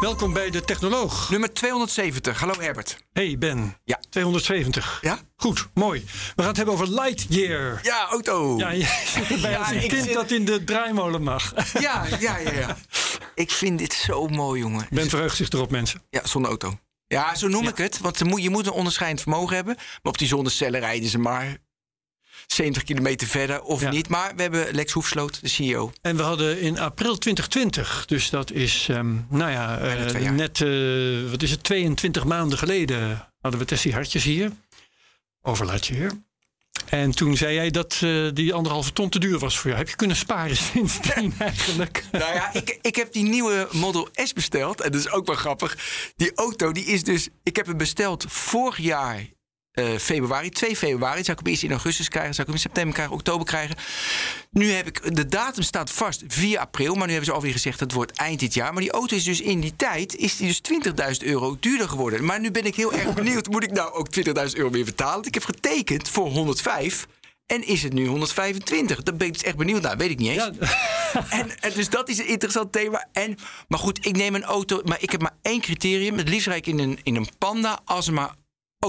Welkom bij de Technoloog. Nummer 270. Hallo Herbert. Hey Ben. Ja. 270. Ja? Goed, mooi. We gaan het hebben over Lightyear. Ja, auto. Ja, zit erbij Ja, als een kind dat in de draaimolen mag. Ja, ja, ja, ja. Ik vind dit zo mooi, jongen. Ben verheugt zich erop, mensen. Ja, zonder auto. Ja, zo noem ik het. Want je moet, je moet een onderscheidend vermogen hebben. Maar op die zonnecellen rijden ze maar 70 kilometer verder of Ja. niet. Maar we hebben Lex Hoefsloot, de CEO. En we hadden in april 2020, dus dat is, ehm, nou ja, eh, net, eh, wat is het, 22 maanden geleden hadden we Tessie Hartjes hier. Over Lightyear. En toen zei jij dat eh, die anderhalve ton te duur was voor jou. Heb je kunnen sparen sindsdien eigenlijk? Nou ja, ik, ik heb die nieuwe Model S besteld. En dat is ook wel grappig. Die auto, die is dus... Ik heb hem besteld vorig jaar februari. 2 februari. Zou ik hem eerst in augustus krijgen. Zou ik hem in september krijgen, oktober krijgen. Nu heb ik... De datum staat vast 4 april. Maar nu hebben ze alweer gezegd dat het wordt eind dit jaar. Maar die auto is dus in die tijd... Is die dus 20.000 euro duurder geworden. Maar nu ben ik heel erg benieuwd. Moet ik nou ook 20.000 euro weer betalen? Want ik heb getekend voor 105... En is het nu 125? Daar ben ik dus echt benieuwd naar. Weet ik niet eens. Ja, En, en dus dat is een interessant thema. En, maar goed, ik neem een auto. Maar ik heb maar één criterium. Het liefst rijd ik in een, in een Panda als er maar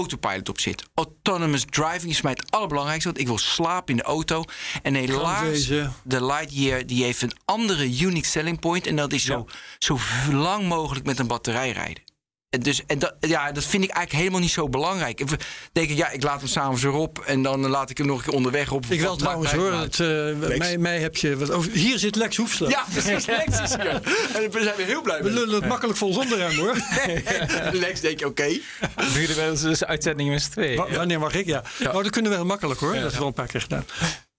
autopilot op zit. Autonomous driving is mij het allerbelangrijkste. Want ik wil slapen in de auto. En helaas, de Lightyear die heeft een andere unique selling point. En dat is zo, zo lang mogelijk met een batterij rijden. En, dus, en dat, ja, dat vind ik eigenlijk helemaal niet zo belangrijk. Ik denk, ik, ja, ik laat hem s'avonds erop en dan laat ik hem nog een keer onderweg op. ik wel Wat trouwens hoor. Het, eh, Lex. mij, mij heb je wat over. Hier zit Lex Hoefsloot. Ja, precies. Lex is hier. En daar zijn we heel blij We mee. lullen het makkelijk vol zonder hem hoor. Lex denk je, oké. Duurde wel eens dus uitzendingen met z'n tweeën. Wa- Wanneer mag ik? Ja. Nou, dat kunnen we heel makkelijk hoor. Dat is wel een paar keer gedaan.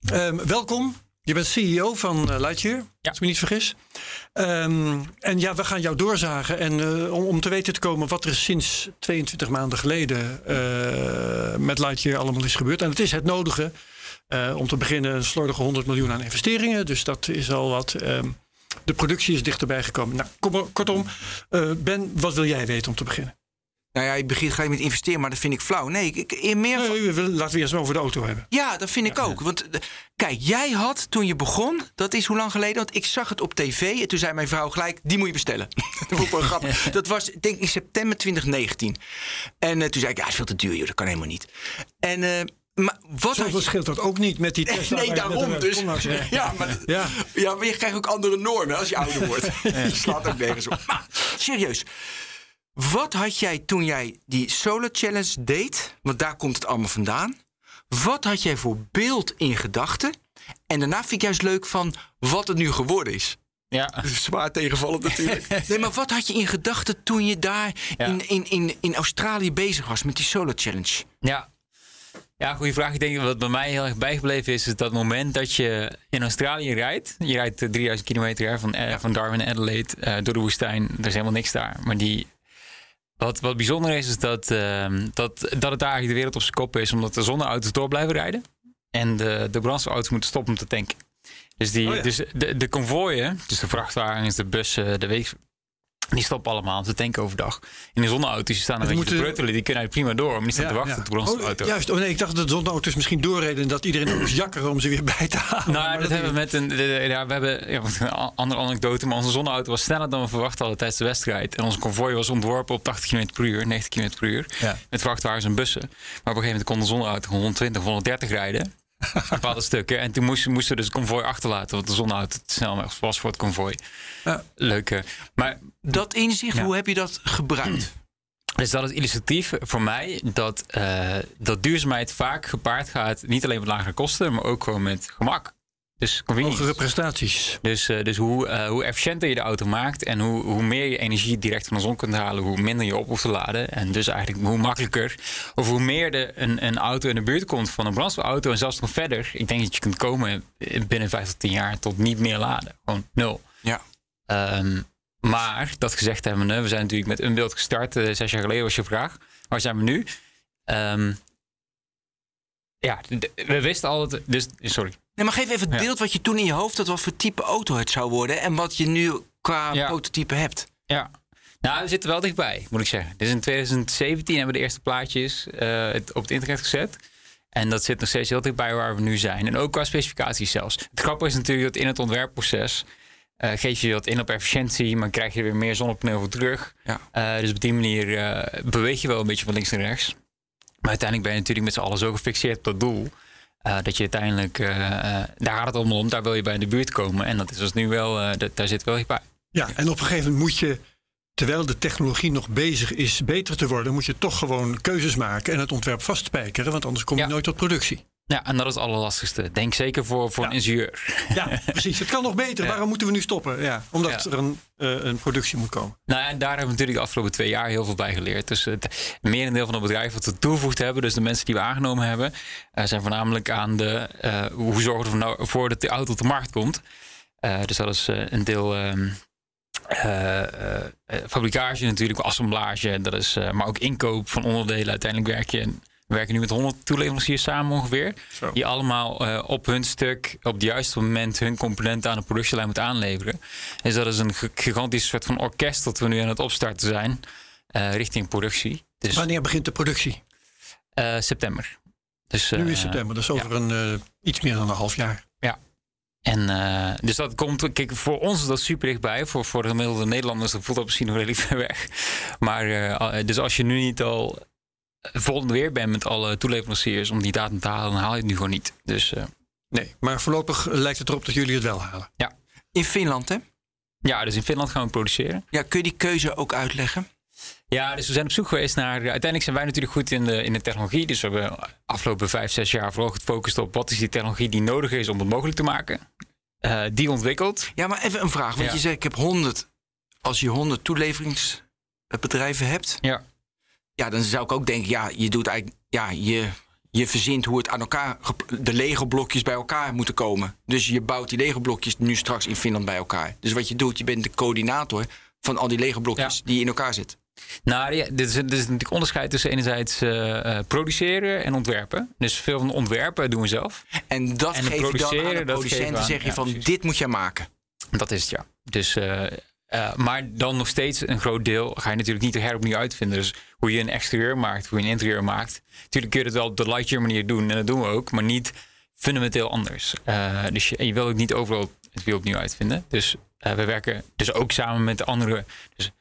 Ehm, welkom. Je bent CEO van eh, Lightyear, als ik me niet vergis. Ehm, en ja, we gaan jou doorzagen. En eh, om, om te weten te komen wat er sinds 22 maanden geleden eh, met Lightyear allemaal is gebeurd. En het is het nodige. Om te beginnen een slordige 100 miljoen aan investeringen. Dus dat is al wat. Ehm, de productie is dichterbij gekomen. Nou, kom, kortom, Ben, wat wil jij weten om te beginnen? Nou ja, je begint gelijk met investeren, maar dat vind ik flauw. Nee, ik, ik, in meer van- Nee, we willen- laten we eerst over de auto hebben. Ja, dat vind ik ook. Want eh, kijk, jij had toen je begon, dat is hoe lang geleden? Want ik zag het op tv en toen zei mijn vrouw gelijk, die moet je bestellen. dat ik wel. Dat was, ik denk in september 2019. En eh, toen zei ik, ja, is veel te duur, joh, dat kan helemaal niet. En, eh, maar wat Zoveel je... scheelt dat ook niet met die Tesla. Nee, daarom dus. Ja maar, Ja. ja. maar je krijgt ook andere normen als je ouder wordt. Je slaat ook nergens op. Maar serieus, wat had jij toen jij die Solo Challenge deed? Want daar komt het allemaal vandaan. Wat had jij voor beeld in gedachten? En daarna vind ik juist leuk van wat het nu geworden is. Ja. Zwaar tegenvallend natuurlijk. Nee, maar wat had je in gedachten toen je daar Ja. in, in, in, in Australië bezig was met die Solo Challenge? Ja. Ja, goede vraag. Ik denk dat wat bij mij heel erg bijgebleven is, is dat moment dat je in Australië rijdt. Je rijdt eh, 3000 kilometer hè, van, eh, van Darwin en Adelaide eh, door de woestijn. Er is helemaal niks daar. Maar die, wat, wat bijzonder is, is dat, ehm, dat, dat het daar eigenlijk de wereld op zijn kop is. Omdat de zonneauto's door blijven rijden. En de, de brandstofauto's moeten stoppen om te tanken. Dus, die, Oh ja. dus de, de konvooien, dus de vrachtwagens, de bussen, de die stoppen allemaal te tanken overdag. En de zonneauto's die staan een beetje te moeten-. Die kunnen eigenlijk prima door, maar die staan te wachten op de brandstofauto. Oh, juist, oh nee, ik dacht dat de zonneauto's misschien doorreden en dat iedereen moest jakkeren om ze weer bij te halen. Nou, dat hebben we met een. Ja, we hebben ja, een andere anekdote, maar onze zonneauto was sneller dan we verwacht hadden tijdens de wedstrijd. En onze konvooi was ontworpen op 80 km per uur, 90 km per uur. Ja. Met vrachtwagens en bussen. Maar op een gegeven moment kon de zonneauto 120, 130 rijden. Bepaalde stukken. En toen moesten moesten we dus het konvooi achterlaten, want de zonneauto te snel was voor het konvooi. Ja. Leuke. Maar Dat inzicht, Ja. hoe heb je dat gebruikt? Dus dat is illustratief voor mij dat, eh, dat duurzaamheid vaak gepaard gaat, niet alleen met lagere kosten, maar ook gewoon met gemak. Dus. Hogere prestaties. Dus, eh, dus hoe, eh, hoe efficiënter je de auto maakt en hoe, hoe meer je energie direct van de zon kunt halen, hoe minder je op hoeft te laden. En dus eigenlijk hoe makkelijker, of hoe meer de, een, een auto in de buurt komt van een brandstofauto en zelfs nog verder. Ik denk dat je kunt komen binnen vijf tot tien jaar tot niet meer laden. Gewoon nul. Ja. Ehm, maar dat gezegd hebben we, we zijn natuurlijk met een beeld gestart. eh, zes jaar geleden was je vraag. Waar zijn we nu? Ehm, ja, we wisten al dat. Dus, sorry. Nee, maar geef even het beeld wat je toen in je hoofd had, wat voor type auto het zou worden en wat je nu qua prototype hebt. Ja. Nou, we zitten wel dichtbij, moet ik zeggen. Dus in 2017 hebben we de eerste plaatjes eh, op het internet gezet. En dat zit nog steeds heel dichtbij waar we nu zijn. En ook qua specificaties zelfs. Het grappige is natuurlijk dat in het ontwerpproces... eh, geef je wat in op efficiëntie, maar krijg je weer meer zonnepaneel voor terug. Ja. Eh, dus op die manier beweeg je wel een beetje van links naar rechts. Maar uiteindelijk ben je natuurlijk met z'n allen zo gefixeerd op dat doel... eh, dat je uiteindelijk, eh, eh, daar gaat het allemaal om, daar wil je bij in de buurt komen. En dat is dus nu wel, dat, daar zit wel dichtbij. Ja, en op een gegeven moment moet je, terwijl de technologie nog bezig is beter te worden, moet je toch gewoon keuzes maken en het ontwerp vastspijkeren, want anders kom je Ja. nooit tot productie. Ja, en dat is het allerlastigste. Denk zeker voor, voor Ja. een ingenieur. Ja, precies. Het kan nog beter. Ja. Waarom moeten we nu stoppen? Ja, omdat Ja. er een, eh, een productie moet komen. Nou, en daar hebben we natuurlijk de afgelopen twee jaar heel veel bij geleerd. Dus het merendeel van het bedrijf wat we toegevoegd hebben, dus de mensen die we aangenomen hebben, eh, zijn voornamelijk aan de eh, hoe zorgen we er nou voor dat die auto op de markt komt. Dus dat is een deel ehm, eh, eh, eh, fabricage natuurlijk, assemblage, dat is, maar ook inkoop van onderdelen. Uiteindelijk werk je. We werken nu met 100 toeleveranciers samen ongeveer. Zo. Die allemaal eh, op hun stuk op het juiste moment hun componenten aan de productielijn moeten aanleveren. Dus dat is een gi- gigantisch soort van orkest dat we nu aan het opstarten zijn eh, richting productie. Dus Wanneer begint de productie? eh, september. Dus, nu is september, dus over een iets meer dan een half jaar. En eh, dus dat komt, kijk, voor ons is dat super dichtbij. Voor, voor de gemiddelde Nederlanders dat voelt dat misschien nog redelijk ver weg. Maar dus als je nu niet al volgende weer bent met alle toeleveranciers om die datum te halen, dan haal je het nu gewoon niet. Dus eh, Nee, maar voorlopig lijkt het erop dat jullie het wel halen. In Finland, hè? ja, dus in Finland gaan we produceren. Ja, kun je die keuze ook uitleggen? Ja, dus we zijn op zoek geweest naar. Uiteindelijk zijn wij natuurlijk goed in de, in de technologie. Dus we hebben afgelopen vijf, zes jaar vooral gefocust op wat is die technologie die nodig is om het mogelijk te maken. Eh, die ontwikkeld. Ja, maar even een vraag. Want Ja. je zegt, ik heb 100. Als je 100 toeleveringsbedrijven hebt, Ja. Ja, dan zou ik ook denken, ja, je doet eigenlijk, ja, je, je verzint hoe het aan elkaar, de Lego-blokjes bij elkaar moeten komen. Dus je bouwt die Lego-blokjes nu straks in Finland bij elkaar. Dus wat je doet, je bent de coördinator van al die Lego-blokjes Ja. die in elkaar zitten. Nou, ja, dit is, dit is natuurlijk onderscheid tussen enerzijds eh, eh, produceren en ontwerpen. Dus veel van de ontwerpen doen we zelf. En dat En het geef je dan aan de producenten, zeg je ja, van, precies. dit moet jij maken. Dat is het, ja. Dus, eh, maar dan nog steeds een groot deel ga je natuurlijk niet heropnieuw uitvinden. Dus hoe je een exterieur maakt, hoe je een interieur maakt. Natuurlijk kun je het wel op de Lightyear manier doen. En dat doen we ook. Maar niet fundamenteel anders. Eh, dus je, wil ook niet overal het wiel opnieuw uitvinden. Dus eh, we werken dus ook samen met de andere... Dus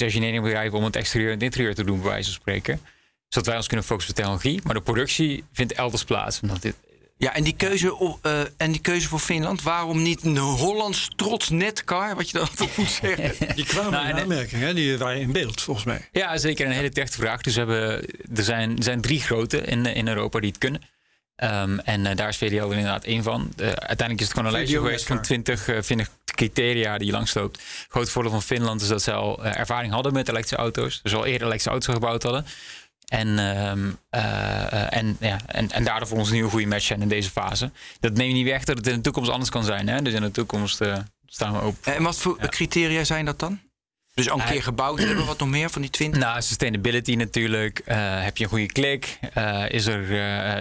engineeringbedrijven om het exterieur en het interieur te doen, bij wijze van spreken. Zodat wij ons kunnen focussen op technologie. Maar de productie vindt elders plaats. Omdat dit, Ja, en die keuze, op- eh, en die keuze voor Finland, waarom niet een Hollands trots netcar, wat je dan toch moet zeggen? Die kwamen Nou, in aanmerking, hè? die waren in beeld volgens mij. Ja, zeker een hele terechte vraag. Dus we hebben, er, zijn, er zijn drie grote in, in Europa die het kunnen. Ehm, en eh, daar is VDL er inderdaad één van. Uiteindelijk is het gewoon een lijstje geweest van Netcar. 20, eh, 20 criteria die je langsloopt. Het grote voordeel van Finland is dat ze al ervaring hadden met elektrische auto's. Dus al eerder elektrische auto's gebouwd hadden. En, ehm, eh, eh, en, ja, en, en daardoor voor ons een nieuwe goede match zijn in deze fase. Dat neemt niet weg dat het in de toekomst anders kan zijn. Hè? Dus in de toekomst eh, staan we open. En wat voor criteria zijn dat dan? Dus al een keer gebouwd hebben, wat nog meer van die 20? Nou, sustainability natuurlijk. Heb je een goede klik? Is er,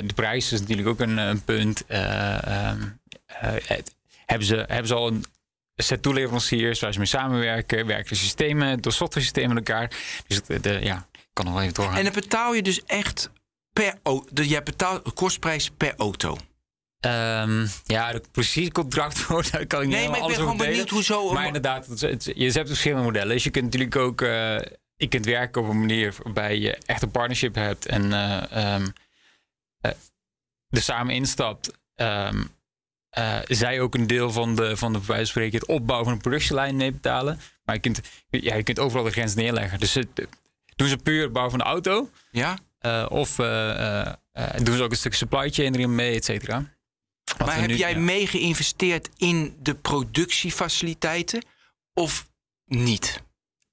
de prijs is natuurlijk ook een, een punt. Eh, ehm, eh, het- hebben, ze, hebben ze al een set toeleveranciers waar ze mee samenwerken? Werken de systemen, de software systemen met elkaar? Dus de, ja, kan nog wel even doorgaan. En dan betaal je dus echt per auto. Jij betaalt kostprijs per auto. Ehm, ja, de precieze contract daar kan ik niet Nee, maar ik ben gewoon delen. benieuwd hoezo. Maar inderdaad, het, het- je hebt verschillende modellen. Dus je kunt natuurlijk ook. eh, je kunt werken op een manier waarbij je echt een partnership hebt en eh, er samen instapt. Ehm, eh, zij ook een deel van de, van de bij spreken, het opbouwen van een productielijn mee betalen. Maar je kunt, ja, je kunt overal de grens neerleggen. Dus het, doen ze puur bouwen van de auto. Ja? eh, of eh, eh, doen ze ook een stuk supply chain erin mee, et cetera. Maar heb nu- jij ja. mee geïnvesteerd in de productiefaciliteiten of niet?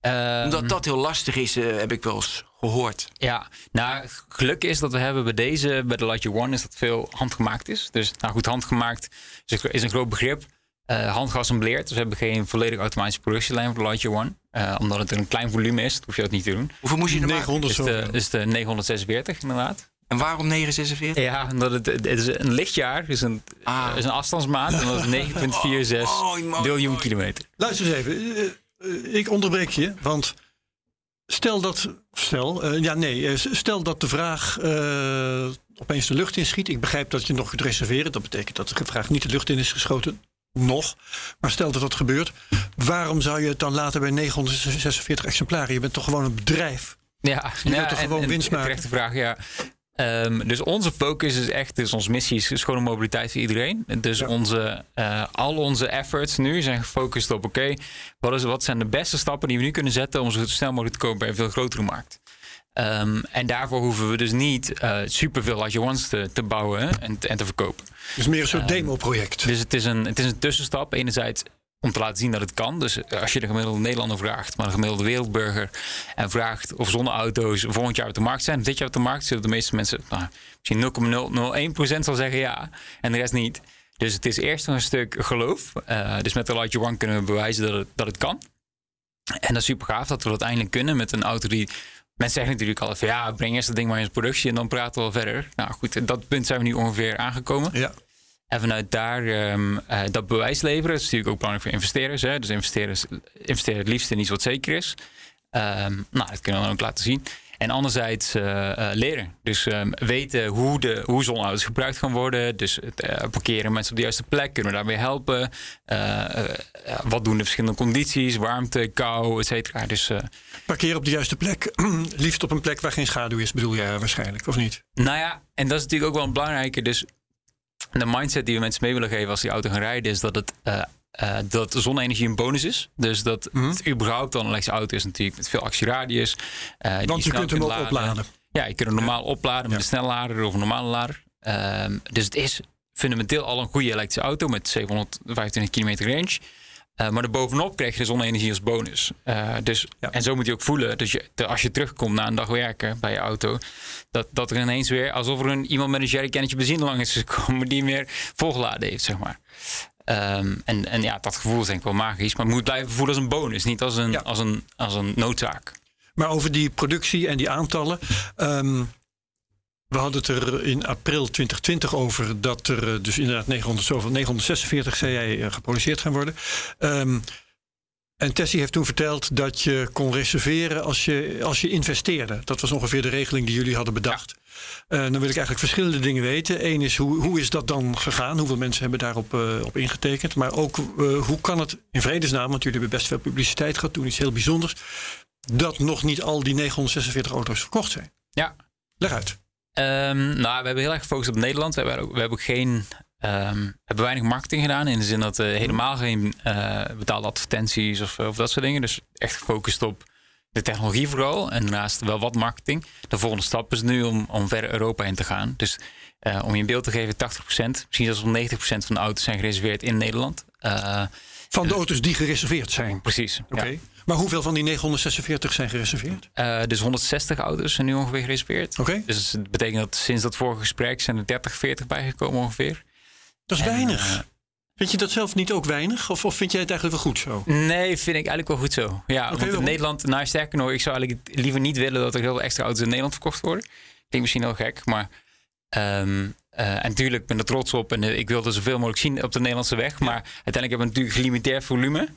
Ehm, Omdat dat heel lastig is, heb ik wel eens gehoord. Ja, nou, geluk is dat we hebben bij deze, bij de Lightyear One, is dat veel handgemaakt is. Dus, nou goed, handgemaakt is een groot begrip. Eh hand geassembleerd, dus we hebben geen volledig automatische productielijn voor de Lightyear One. Eh, omdat het een klein volume is, hoef je dat niet te doen. Hoeveel moest je er maken? 900 Dus zo. de, dus de 946 inderdaad. En waarom 946? Ja, omdat het, het is een lichtjaar, dus een, Ah. is een afstandsmaat. En dat is 9,46 Mooi, mooi, biljoen kilometer. Luister eens even. eh, ik onderbreek je, want stel dat. Stel, eh, ja, nee. Stel dat de vraag eh, opeens de lucht inschiet. Ik begrijp dat je nog kunt reserveren. Dat betekent dat de vraag niet de lucht in is geschoten. Nog. Maar stel dat dat gebeurt. Waarom zou je het dan laten bij 946 exemplaren? Je bent toch gewoon een bedrijf. Ja, Je wilt toch gewoon winst maken? Terechte vraag, ja. Ehm, dus onze focus is echt, dus onze missie is schone mobiliteit voor iedereen. Dus Ja. onze, eh, al onze efforts nu zijn gefocust op, oké, wat is wat zijn de beste stappen die we nu kunnen zetten om zo snel mogelijk te komen bij een veel grotere markt. Ehm, en daarvoor hoeven we dus niet eh superveel Large Ones te, te bouwen en, en te verkopen. Dus meer een soort demo-project. Dus het is, een, het is een tussenstap. Enerzijds om te laten zien dat het kan. Dus als je de gemiddelde Nederlander vraagt, maar de gemiddelde wereldburger. en vraagt of zonneauto's volgend jaar op de markt zijn, dit jaar op de markt, zullen de meeste mensen nou, misschien 0,001% zal zeggen ja. En de rest niet. Dus het is eerst een stuk geloof. Eh, dus met de Light One kunnen we bewijzen dat het, dat het kan. En dat is super gaaf dat we dat eindelijk kunnen met een auto die. Mensen zeggen natuurlijk altijd van ja, breng eerst dat ding maar in productie en dan praten we wel verder. Nou goed, dat punt zijn we nu ongeveer aangekomen. Ja. En vanuit daar ehm, eh, dat bewijs leveren. Dat is natuurlijk ook belangrijk voor investeerders. Hè? Dus investeerders investeren het liefst in iets wat zeker is. Ehm, nou, dat kunnen we dan ook laten zien. En anderzijds eh, eh, leren. Dus ehm, weten hoe, de, hoe zonauto's gebruikt gaan worden. Dus het eh, parkeren mensen op de juiste plek. Kunnen we daarbij helpen? Eh, eh, wat doen de verschillende condities? Warmte, kou, et cetera. Dus eh, Parkeer op de juiste plek. Liefst op een plek waar geen schaduw is, bedoel jij waarschijnlijk, of niet? Nou ja, en dat is natuurlijk ook wel een belangrijke. Dus de mindset die we mensen mee willen geven als die auto gaan rijden, is dat het. eh, eh, dat zonne-energie een bonus is. Dus dat Mhm. het überhaupt dan een elektrische auto is natuurlijk met veel actieradius. eh, die Want je snel kunt hem ook opladen. Ja, je kunt hem normaal opladen met Ja. een snellader of een normale lader. Ehm, dus het is fundamenteel al een goede elektrische auto met 725 kilometer range. Eh, maar erbovenop krijg je de zonne-energie als bonus. Dus, Ja. En zo moet je ook voelen. Dus je, de- als je terugkomt na een dag werken bij je auto, dat, dat er ineens weer alsof er een, iemand met een jerrycannetje benzine lang is gekomen die meer volgeladen heeft, zeg maar. Ehm, en, en ja, dat gevoel is denk ik wel magisch. Maar het moet blijven voelen als een bonus, niet als een, Ja. als een, als een noodzaak. Maar over die productie en die aantallen. ehm, we hadden het er in april 2020 over dat er eh, dus inderdaad 900 zoveel, 946 zei jij eh, geproduceerd gaan worden. Ehm, en Tessie heeft toen verteld dat je kon reserveren als je, als je investeerde. Dat was ongeveer de regeling die jullie hadden bedacht. Eh, dan wil ik eigenlijk verschillende dingen weten. Eén is hoe, hoe is dat dan gegaan? Hoeveel mensen hebben daarop eh, op ingetekend? Maar ook eh, hoe kan het in vredesnaam, want jullie hebben best veel publiciteit gehad, toen iets heel bijzonders, dat nog niet al die 946 auto's verkocht zijn. Ja, Leg uit. Ehm, nou, we hebben heel erg gefocust op Nederland. We hebben ook, we hebben ook geen. ehm, hebben weinig marketing gedaan. In de zin dat we helemaal geen eh, betaalde advertenties of, of dat soort dingen. Dus echt gefocust op de technologie vooral. En daarnaast wel wat marketing. De volgende stap is nu om, om verder Europa in te gaan. Dus eh, om je een beeld te geven, 80%, misschien zelfs wel 90% van de auto's zijn gereserveerd in Nederland. Eh, Van de auto's die gereserveerd zijn. precies. Oké. ja. Maar hoeveel van die 946 zijn gereserveerd? Eh, dus 160 auto's zijn nu ongeveer gereserveerd. Oké. Dus het betekent dat sinds dat vorige gesprek zijn er 30, 40 bijgekomen ongeveer. Dat is En, weinig. Vind je dat zelf niet ook weinig? Of, of vind jij het eigenlijk wel goed zo? Nee, vind ik eigenlijk wel goed zo. Ja, want in? Nederland, nou sterker nog, ik zou eigenlijk liever niet willen dat er heel veel extra auto's in Nederland verkocht worden. Klinkt misschien heel gek, maar. ehm, eh, en natuurlijk ben ik er trots op en eh, ik wilde zoveel mogelijk zien op de Nederlandse weg. Maar uiteindelijk hebben we natuurlijk gelimiteerd volume.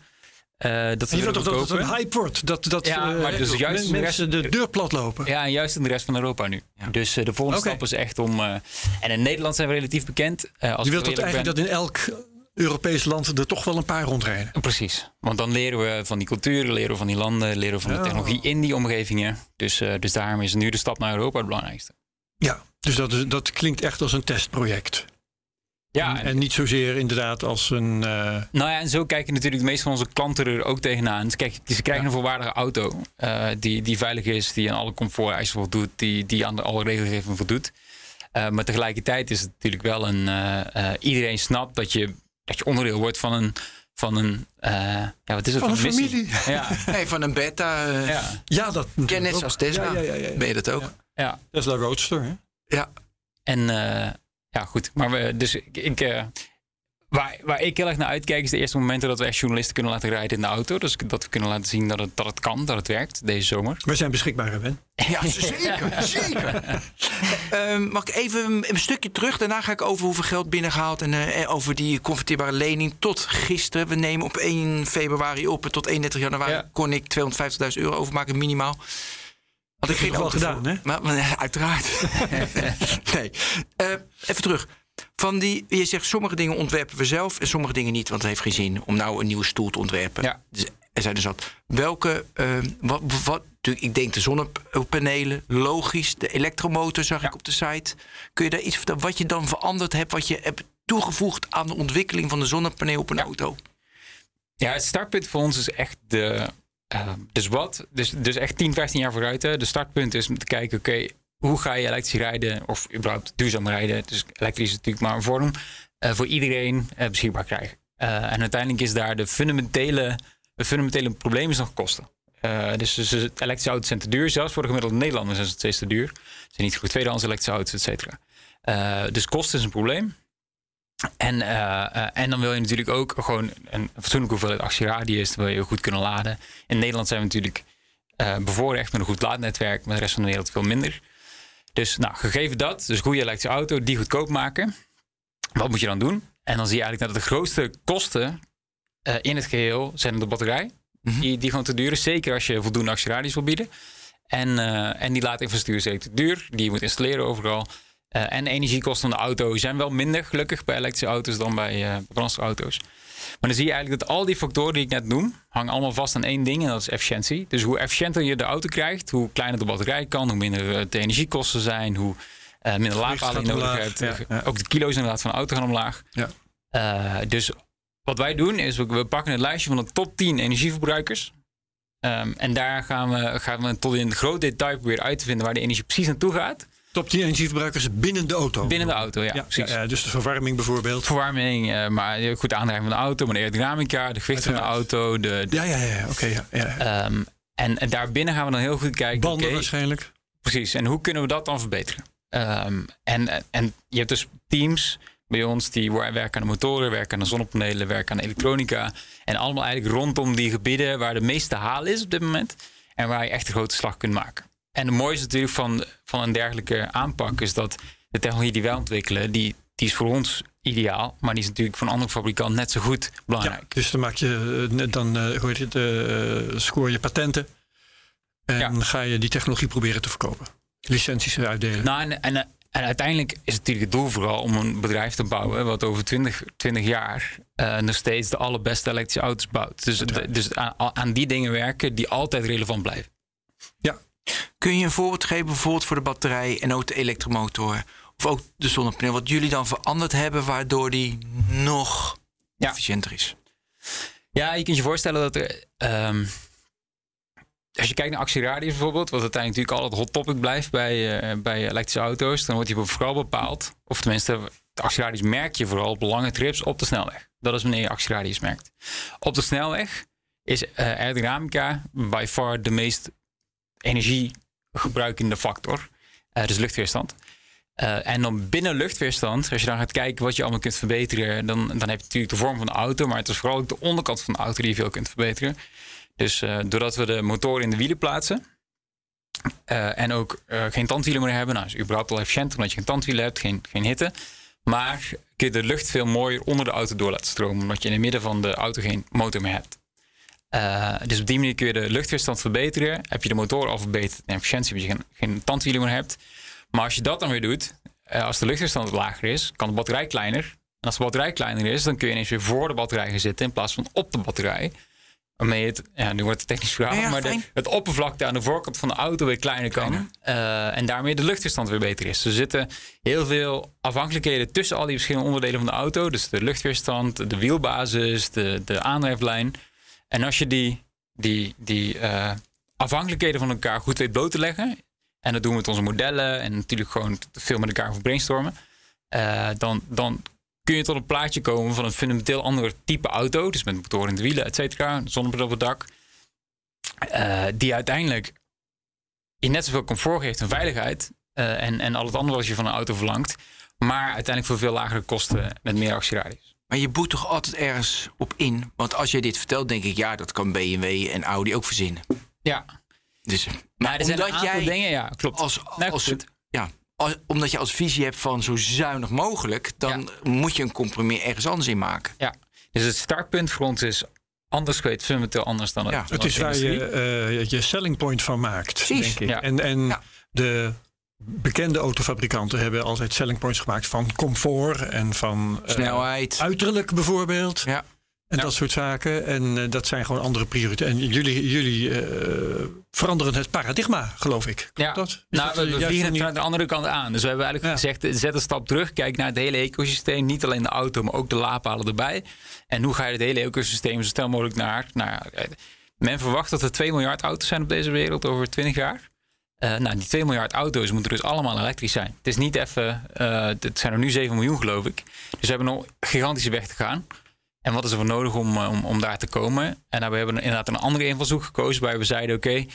Eh, dat je wilt toch dat het een hype wordt? Dat, dat Ja, maar dus juist de mensen rest- de deur plat lopen? Ja, en juist in de rest van Europa nu. Dus de volgende stap is echt om. en in Nederland zijn we relatief bekend. Als je wilt dat eigenlijk ben- dat in elk Europees land er toch wel een paar rondrijden. Precies. Want dan leren we van die culturen, leren we van die landen, leren we van Ja. de technologie in die omgevingen. Dus, eh, dus daarom is nu de stap naar Europa het belangrijkste. Ja, dus dat, is, dat klinkt echt als een testproject. Ja, en, en niet zozeer inderdaad als een... eh, Nou ja, en zo kijken natuurlijk de meeste van onze klanten er ook tegenaan. Ze, kijk, ze krijgen een volwaardige auto eh, die, die veilig is, die aan alle comforteisen voldoet, die, die aan de, alle regelgeving voldoet. Maar tegelijkertijd is het natuurlijk wel een. iedereen snapt dat je, dat je onderdeel wordt van een. Van een, eh, ja, wat is het? Van een missie. familie. Ja, Nee, van een beta. eh ja, ja, dat ken net zoals Tesla. Ja, ja, ja, ja. Ben je dat ook? ja. Tesla Roadster, hè? Ja. En eh, ja, goed. Maar we, dus ik, ik, eh, waar, waar ik heel erg naar uitkijk is de eerste momenten dat we echt journalisten kunnen laten rijden in de auto. Dus dat we kunnen laten zien dat het, dat het kan, dat het werkt deze zomer. We zijn beschikbaar, hè, Ben? Ja, zeker. zeker. Ehm, mag ik even een, een stukje terug? Daarna ga ik over hoeveel geld binnengehaald en eh, over die converteerbare lening. Tot gisteren. We nemen op 1 februari op. En tot 31 januari Ja. kon ik 250.000 euro overmaken, minimaal. Had ik geen wel auto gedaan, voor. hè? Maar, maar, uiteraard. nee. Eh, even terug. Van die, je zegt sommige dingen ontwerpen we zelf en sommige dingen niet. Want het heeft geen zin om nou een nieuwe stoel te ontwerpen. Ja. Dus er zijn er zat. Welke, eh, wat, wat, ik denk de zonnepanelen, logisch. De elektromotor zag ik op de site. Kun je daar iets vertellen wat je dan veranderd hebt, wat je hebt toegevoegd aan de ontwikkeling van de zonnepaneel op een auto? Ja, het startpunt voor ons is echt de. eh, dus wat? Dus, dus echt 10, 15 jaar vooruit. Hè. De startpunt is om te kijken, oké, hoe ga je elektrisch rijden of überhaupt duurzaam rijden? Dus elektrisch is natuurlijk maar een vorm. eh, voor iedereen eh, beschikbaar krijgen. Eh, en uiteindelijk is daar de fundamentele, het fundamentele probleem is nog kosten. Dus, elektrische auto's zijn te duur. Zelfs voor de gemiddelde Nederlander zijn ze steeds te duur. Ze zijn niet goed tweedehands elektrische auto's, et cetera. Dus kosten is een probleem. En, en dan wil je natuurlijk ook gewoon een fatsoenlijke hoeveelheid actieradius. Dan wil je goed kunnen laden. In Nederland zijn we natuurlijk eh, bevoorrecht met een goed laadnetwerk. Maar de rest van de wereld veel minder. Dus nou, gegeven dat, dus goede elektrische auto, die goedkoop maken. Wat moet je dan doen? En dan zie je eigenlijk dat de grootste kosten eh, in het geheel zijn de batterij. die, die gewoon te duur is. Zeker als je voldoende actieradius wil bieden. En, eh, en die laadinfrastructuur is zeker te duur. Die je moet installeren overal. Eh, en de energiekosten van de auto zijn wel minder, gelukkig, bij elektrische auto's dan bij brandstofauto's. Maar dan zie je eigenlijk dat al die factoren die ik net noem, hangen allemaal vast aan één ding en dat is efficiëntie. Dus hoe efficiënter je de auto krijgt, hoe kleiner de batterij kan, hoe minder eh, de energiekosten zijn, hoe eh, minder laadpalen je nodig hebt. ja, ja. Ook de kilo's inderdaad van de auto gaan omlaag. Ja. Eh, dus wat wij doen is, we, we pakken het lijstje van de top 10 energieverbruikers. Ehm, en daar gaan we, gaan we tot in groot detail proberen uit te vinden waar de energie precies naartoe gaat. Top 10 energieverbruikers binnen de auto. Binnen de auto, ja, ja, precies. ja, dus de verwarming bijvoorbeeld. Verwarming, eh, maar goed aandrijving van de auto, maar de aerodynamica, de gewicht van de auto. De, de- Ja, ja, ja. Oké, ja, ja. ehm, en, en daarbinnen gaan we dan heel goed kijken. Banden waarschijnlijk. Precies, en hoe kunnen we dat dan verbeteren? Ehm, en, en je hebt dus teams bij ons die werken aan de motoren, werken aan de zonnepanelen, werken aan de elektronica. En allemaal eigenlijk rondom die gebieden waar de meeste haal is op dit moment. En waar je echt een grote slag kunt maken. En het mooiste natuurlijk van, van een dergelijke aanpak is dat de technologie die wij ontwikkelen, die, die is voor ons ideaal. Maar die is natuurlijk voor een andere fabrikant net zo goed Ja, belangrijk. dus dan maak je, eh, dan heet het, eh, scoor je patenten. En Ja. ga je die technologie proberen te verkopen. Licenties uitdelen. Nou, en, en, en uiteindelijk is het natuurlijk het doel vooral om een bedrijf te bouwen wat over 20, 20 jaar eh, nog steeds de allerbeste elektrische auto's bouwt. Dus, dus aan, aan die dingen werken die altijd relevant blijven. Kun je een voorbeeld geven, bijvoorbeeld voor de batterij en ook de elektromotor? Of ook de zonnepaneel, wat jullie dan veranderd hebben, waardoor die nog Ja. efficiënter is? Ja, je kunt je voorstellen dat er. ehm, als je kijkt naar actieradius bijvoorbeeld, wat uiteindelijk natuurlijk altijd hot topic blijft bij, eh, bij elektrische auto's, dan wordt die vooral bepaald, of tenminste, de actieradius merk je vooral op lange trips op de snelweg. Dat is wanneer je actieradius merkt. Op de snelweg is eh aerodynamica by far de meest energiegebruikende factor. Eh, dus luchtweerstand. Eh, en dan binnen luchtweerstand, als je dan gaat kijken wat je allemaal kunt verbeteren, dan, dan heb je natuurlijk de vorm van de auto, maar het is vooral ook de onderkant van de auto die je veel kunt verbeteren. Dus eh, doordat we de motor in de wielen plaatsen en ook geen tandwielen meer hebben, nou is überhaupt al efficiënt omdat je geen tandwielen hebt, geen, geen hitte. Maar kun je de lucht veel mooier onder de auto door laten stromen, omdat je in het midden van de auto geen motor meer hebt. Eh, dus op die manier kun je de luchtweerstand verbeteren. Heb je de motor al verbeterd en efficiëntie, omdat je geen, geen tandwielen meer hebt. Maar als je dat dan weer doet, eh, als de luchtweerstand lager is, kan de batterij kleiner. En als de batterij kleiner is, dan kun je ineens weer voor de batterij gaan zitten in plaats van op de batterij. Waarmee het, ja, nu wordt het technisch verhaal, Ja, ja, maar de, het oppervlakte aan de voorkant van de auto weer kleiner kan. Eh, en daarmee de luchtweerstand weer beter is. Dus er zitten heel veel afhankelijkheden tussen al die verschillende onderdelen van de auto. Dus de luchtweerstand, de wielbasis, de, de aandrijflijn. En als je die, die, die eh, afhankelijkheden van elkaar goed weet bloot te leggen. En dat doen we met onze modellen en natuurlijk gewoon veel met elkaar over brainstormen. eh, dan, dan kun je tot een plaatje komen van een fundamenteel ander type auto. Dus met motoren in de wielen, et cetera. Zonnebril op het dak. eh, die uiteindelijk je net zoveel comfort geeft en veiligheid. en, en al het andere wat je van een auto verlangt. Maar uiteindelijk voor veel lagere kosten met meer actieradius. Maar je boet toch altijd ergens op in? Want als je dit vertelt, denk ik, ja, dat kan BMW en Audi ook verzinnen. Ja. Dus, Maar maar er zijn een omdat aantal jij dingen, ja, klopt. als, Nou, als, ja, als- omdat je als visie hebt van zo zuinig mogelijk, dan moet je een compromis ergens anders in maken. Ja. Dus het startpunt voor ons is anders geweest, fundamenteel anders dan het. Ja, Het is waar je eh, je selling point van maakt, Precies, denk ik. ja. En, en Ja. de bekende autofabrikanten hebben altijd selling points gemaakt van comfort en van eh, Snelheid. uiterlijk bijvoorbeeld. Ja. En Ja. dat soort zaken. En eh, dat zijn gewoon andere prioriteiten. En jullie, jullie eh, veranderen het paradigma, geloof ik. Klopt Ja, dat? Is nou, dat, we, we vliegen het vanuit de andere kant aan. Dus we hebben eigenlijk Ja. gezegd, zet een stap terug. Kijk naar het hele ecosysteem. Niet alleen de auto, maar ook de laadpalen erbij. En hoe ga je het hele ecosysteem zo snel mogelijk naar... naar eh, men verwacht dat er 2 miljard auto's zijn op deze wereld over 20 jaar. Eh, nou, die 2 miljard auto's moeten dus allemaal elektrisch zijn. Het is niet even... eh, het zijn er nu 7 miljoen, geloof ik. Dus we hebben nog een gigantische weg te gaan. En wat is er voor nodig om, eh, om, om daar te komen? En nou, we hebben inderdaad een andere invalshoek gekozen... waar we zeiden, oké...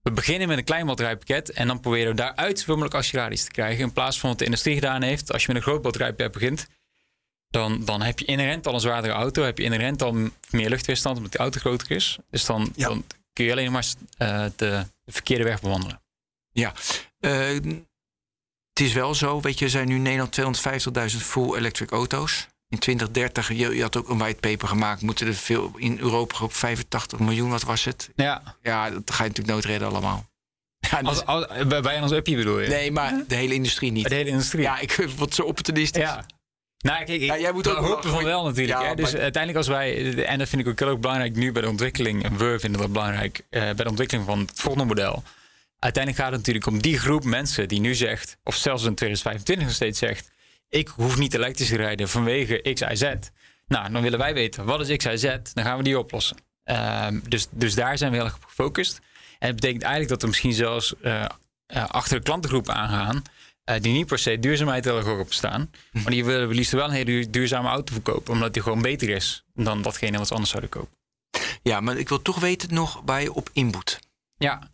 We beginnen met een klein batterijpakket en dan proberen we daaruit zoveel mogelijk acceleraties te krijgen. In plaats van wat de industrie gedaan heeft. Als je met een groot batterijpakket begint, dan, dan heb je inherent al een zwaardere auto. Heb je inherent al meer luchtweerstand omdat die auto groter is. Dus dan, Ja. dan kun je alleen maar eh, de, de verkeerde weg bewandelen. Ja. Eh, het is wel zo, weet je, er zijn nu in Nederland 250.000 full electric auto's. In 2030, je, je had ook een whitepaper gemaakt, moeten er veel in Europa ook 85 miljoen, wat was het? Ja, Ja, dat ga je natuurlijk nooit redden allemaal. Ja, als, als, bij ons uppie bedoel je? nee, maar de hele industrie niet. De hele industrie. Ja, ik word zo opportunistisch. Ja. Nou, kijk, ik, Ja, jij moet ook hopen van wel natuurlijk. Ja, hè? Dus maar- uiteindelijk als wij, en dat vind ik ook heel erg belangrijk nu bij de ontwikkeling, en we vinden dat belangrijk eh, bij de ontwikkeling van het volgende model. Uiteindelijk gaat het natuurlijk om die groep mensen die nu zegt, of zelfs in 2025 nog steeds zegt, ik hoef niet elektrisch te rijden vanwege X, Y, Z. Nou, dan willen wij weten, wat is X, Y, Z? Dan gaan we die oplossen. Ehm, dus, dus daar zijn we heel erg op gefocust. En het betekent eigenlijk dat we misschien zelfs eh, eh, achter de klantengroepen aangaan. Eh, die niet per se duurzaamheid heel erg op staan. Maar die willen we liefst wel een hele duur- duurzame auto verkopen. Omdat die gewoon beter is dan datgene wat ze anders zouden kopen. Ja, maar ik wil toch weten nog waar je op inboet. Ja.